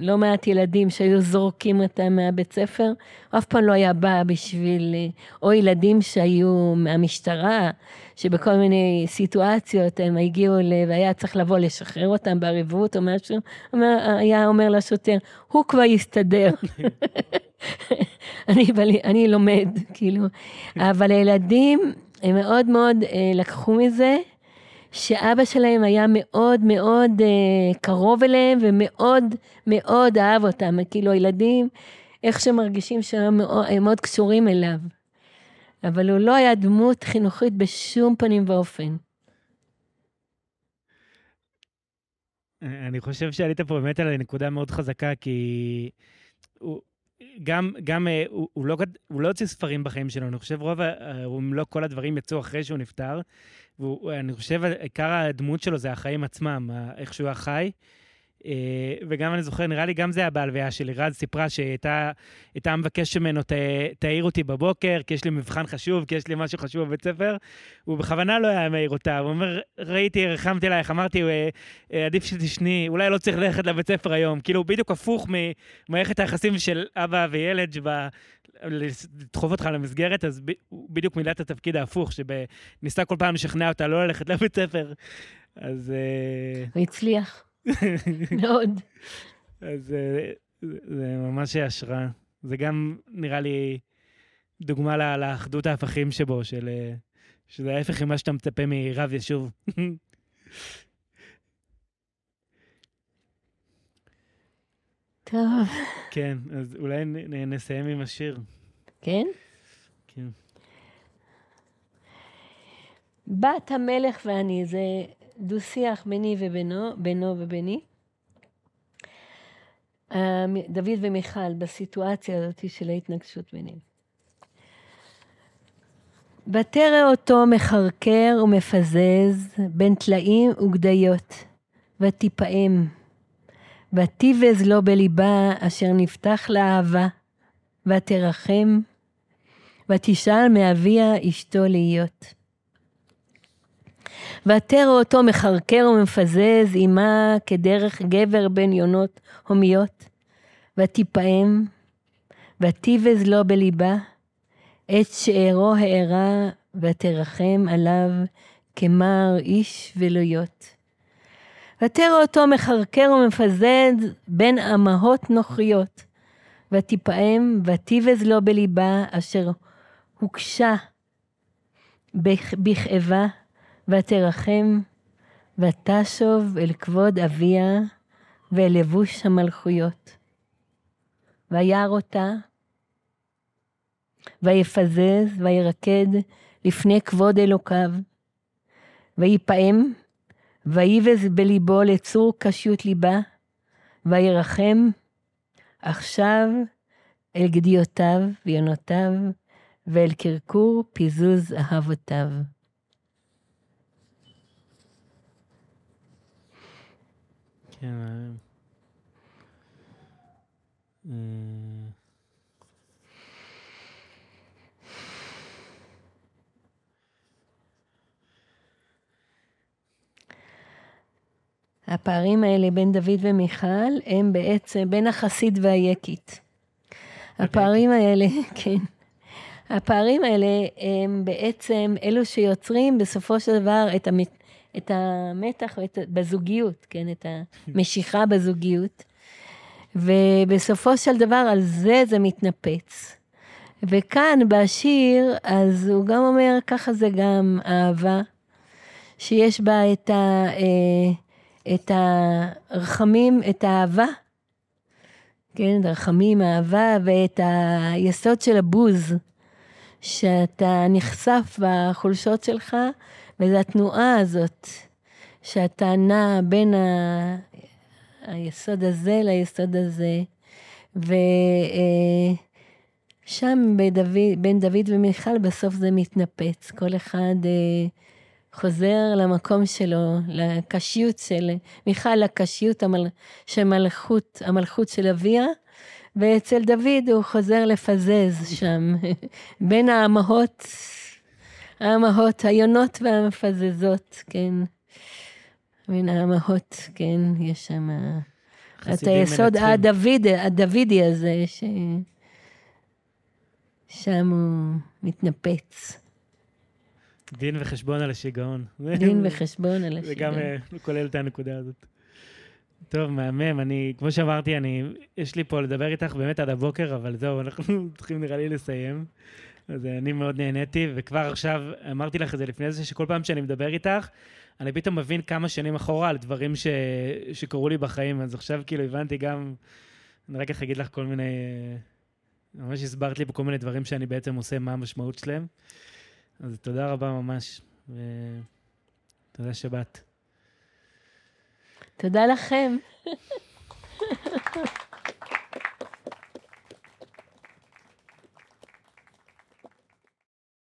לא מעט ילדים שהיו זורקים אותם מהבית ספר, הוא אף פעם לא היה בא בשביל, או ילדים שהיו מהמשטרה, שבכל מיני סיטואציות הם הגיעו ל... והיה צריך לבוא לשחרר אותם בערבות או משהו, אומר, היה אומר לשוטר, הוא כבר יסתדר. אני, אני לומד, כאילו. אבל הילדים, הם מאוד מאוד אה, לקחו מזה. שאבא שלהם היה מאוד מאוד uh, קרוב אליהם ומאוד מאוד אהב אותם. כאילו הילדים, איך שהם מרגישים שהם מאוד, מאוד קשורים אליו. אבל הוא לא היה דמות חינוכית בשום פנים ואופן. אני חושב שעלית פה באמת על נקודה מאוד חזקה, כי הוא, גם, גם אה, הוא, הוא, לא, הוא לא הוציא ספרים בחיים שלו, אני חושב רוב, אם לא כל הדברים יצאו אחרי שהוא נפטר. ואני חושב, עיקר הדמות שלו זה החיים עצמם, איך שהוא היה חי. אה, וגם אני זוכר, נראה לי גם זה היה בהלוויה שלי. רז סיפרה שהייתה מבקשת ממנו, תעיר אותי בבוקר, כי יש לי מבחן חשוב, כי יש לי משהו חשוב בבית ספר. הוא בכוונה לא היה מעיר אותה. הוא אומר, ראיתי, רחמתי עלייך, אמרתי, אה, אה, עדיף שתשני, אולי לא צריך ללכת לבית ספר היום. כאילו, בדיוק הפוך ממערכת היחסים של אבא וילד, שבה לדחוף אותך למסגרת, אז בדיוק מילא את התפקיד ההפוך, שניסה כל פעם לשכנע אותה לא ללכת לבית ספר. אז... הוא הצליח. מאוד. אז אה, זה ממש השראה. זה גם נראה לי דוגמה לאחדות ההפכים שבו, של, אה, שזה ההפך ממה שאתה מצפה מרב יישוב. טוב. כן, אז אולי נסיים עם השיר. כן? כן. בת המלך ואני, זה דו-שיח ביני ובינו, בינו וביני. אה, דוד ומיכל בסיטואציה הזאת של ההתנגשות ביניהם. ותרא אותו מחרקר ומפזז בין טלאים וגדיות, ותיפעם. ותיבז לו בליבה אשר נפתח לאהבה, ותרחם, ותשאל מאביה אשתו להיות. ותרא אותו מכרכר ומפזז עמה כדרך גבר בן יונות הומיות, ותיפעם, ותיבז לו בליבה, את שארו הארה, ותרחם עליו כמר איש ולויות. ותרא אותו מכרכר ומפזז בין אמהות נוכריות, ותיפעם, ותיבז לו בליבה, אשר הוקשה בכאבה, ותרחם, ותשוב אל כבוד אביה ואל לבוש המלכויות. וירא אותה, ויפזז, וירקד לפני כבוד אלוקיו, ויפעם, ויבז בליבו לצור קשיות ליבה, וירחם עכשיו אל גדיותיו ויונותיו, ואל קרקור פיזוז אהבותיו. כן. אה, הפערים האלה בין דוד ומיכל הם בעצם בין החסיד והיקית. הפערים האלה, כן. הפערים האלה הם בעצם אלו שיוצרים בסופו של דבר את, המת, את המתח ואת, בזוגיות, כן? את המשיכה בזוגיות. ובסופו של דבר על זה זה מתנפץ. וכאן בשיר, אז הוא גם אומר, ככה זה גם אהבה, שיש בה את, ה, אה, את הרחמים, את האהבה, כן, את הרחמים, האהבה, ואת היסוד של הבוז, שאתה נחשף בחולשות שלך, וזו התנועה הזאת, שאתה נע בין ה... היסוד הזה ליסוד הזה, ושם בין דוד ומיכל בסוף זה מתנפץ, כל אחד אה, חוזר למקום שלו, לקשיות של, מיכל לקשיות המל, של מלכות, המלכות של אביה, ואצל דוד הוא חוזר לפזז שם, בין האמהות, האמהות, היונות והמפזזות, כן. בין האמהות, כן, יש שם את היסוד הדוד, הדוידי הזה, ש... שם הוא מתנפץ. דין וחשבון על השיגעון. דין וחשבון על השיגעון. זה גם כולל את הנקודה הזאת. טוב, מהמם. אני, כמו שאמרתי, אני, יש לי פה לדבר איתך באמת עד הבוקר, אבל זהו, אנחנו צריכים נראה לי לסיים. אז אני מאוד נהניתי, וכבר עכשיו, אמרתי לך את זה לפני זה, שכל פעם שאני מדבר איתך, אני פתאום מבין כמה שנים אחורה על דברים ש... שקרו לי בחיים, אז עכשיו כאילו הבנתי גם, אני רק אגיד לך כל מיני, ממש הסברת לי פה כל מיני דברים שאני בעצם עושה, מה המשמעות שלהם. אז תודה רבה ממש, ותודה שבאת. תודה לכם.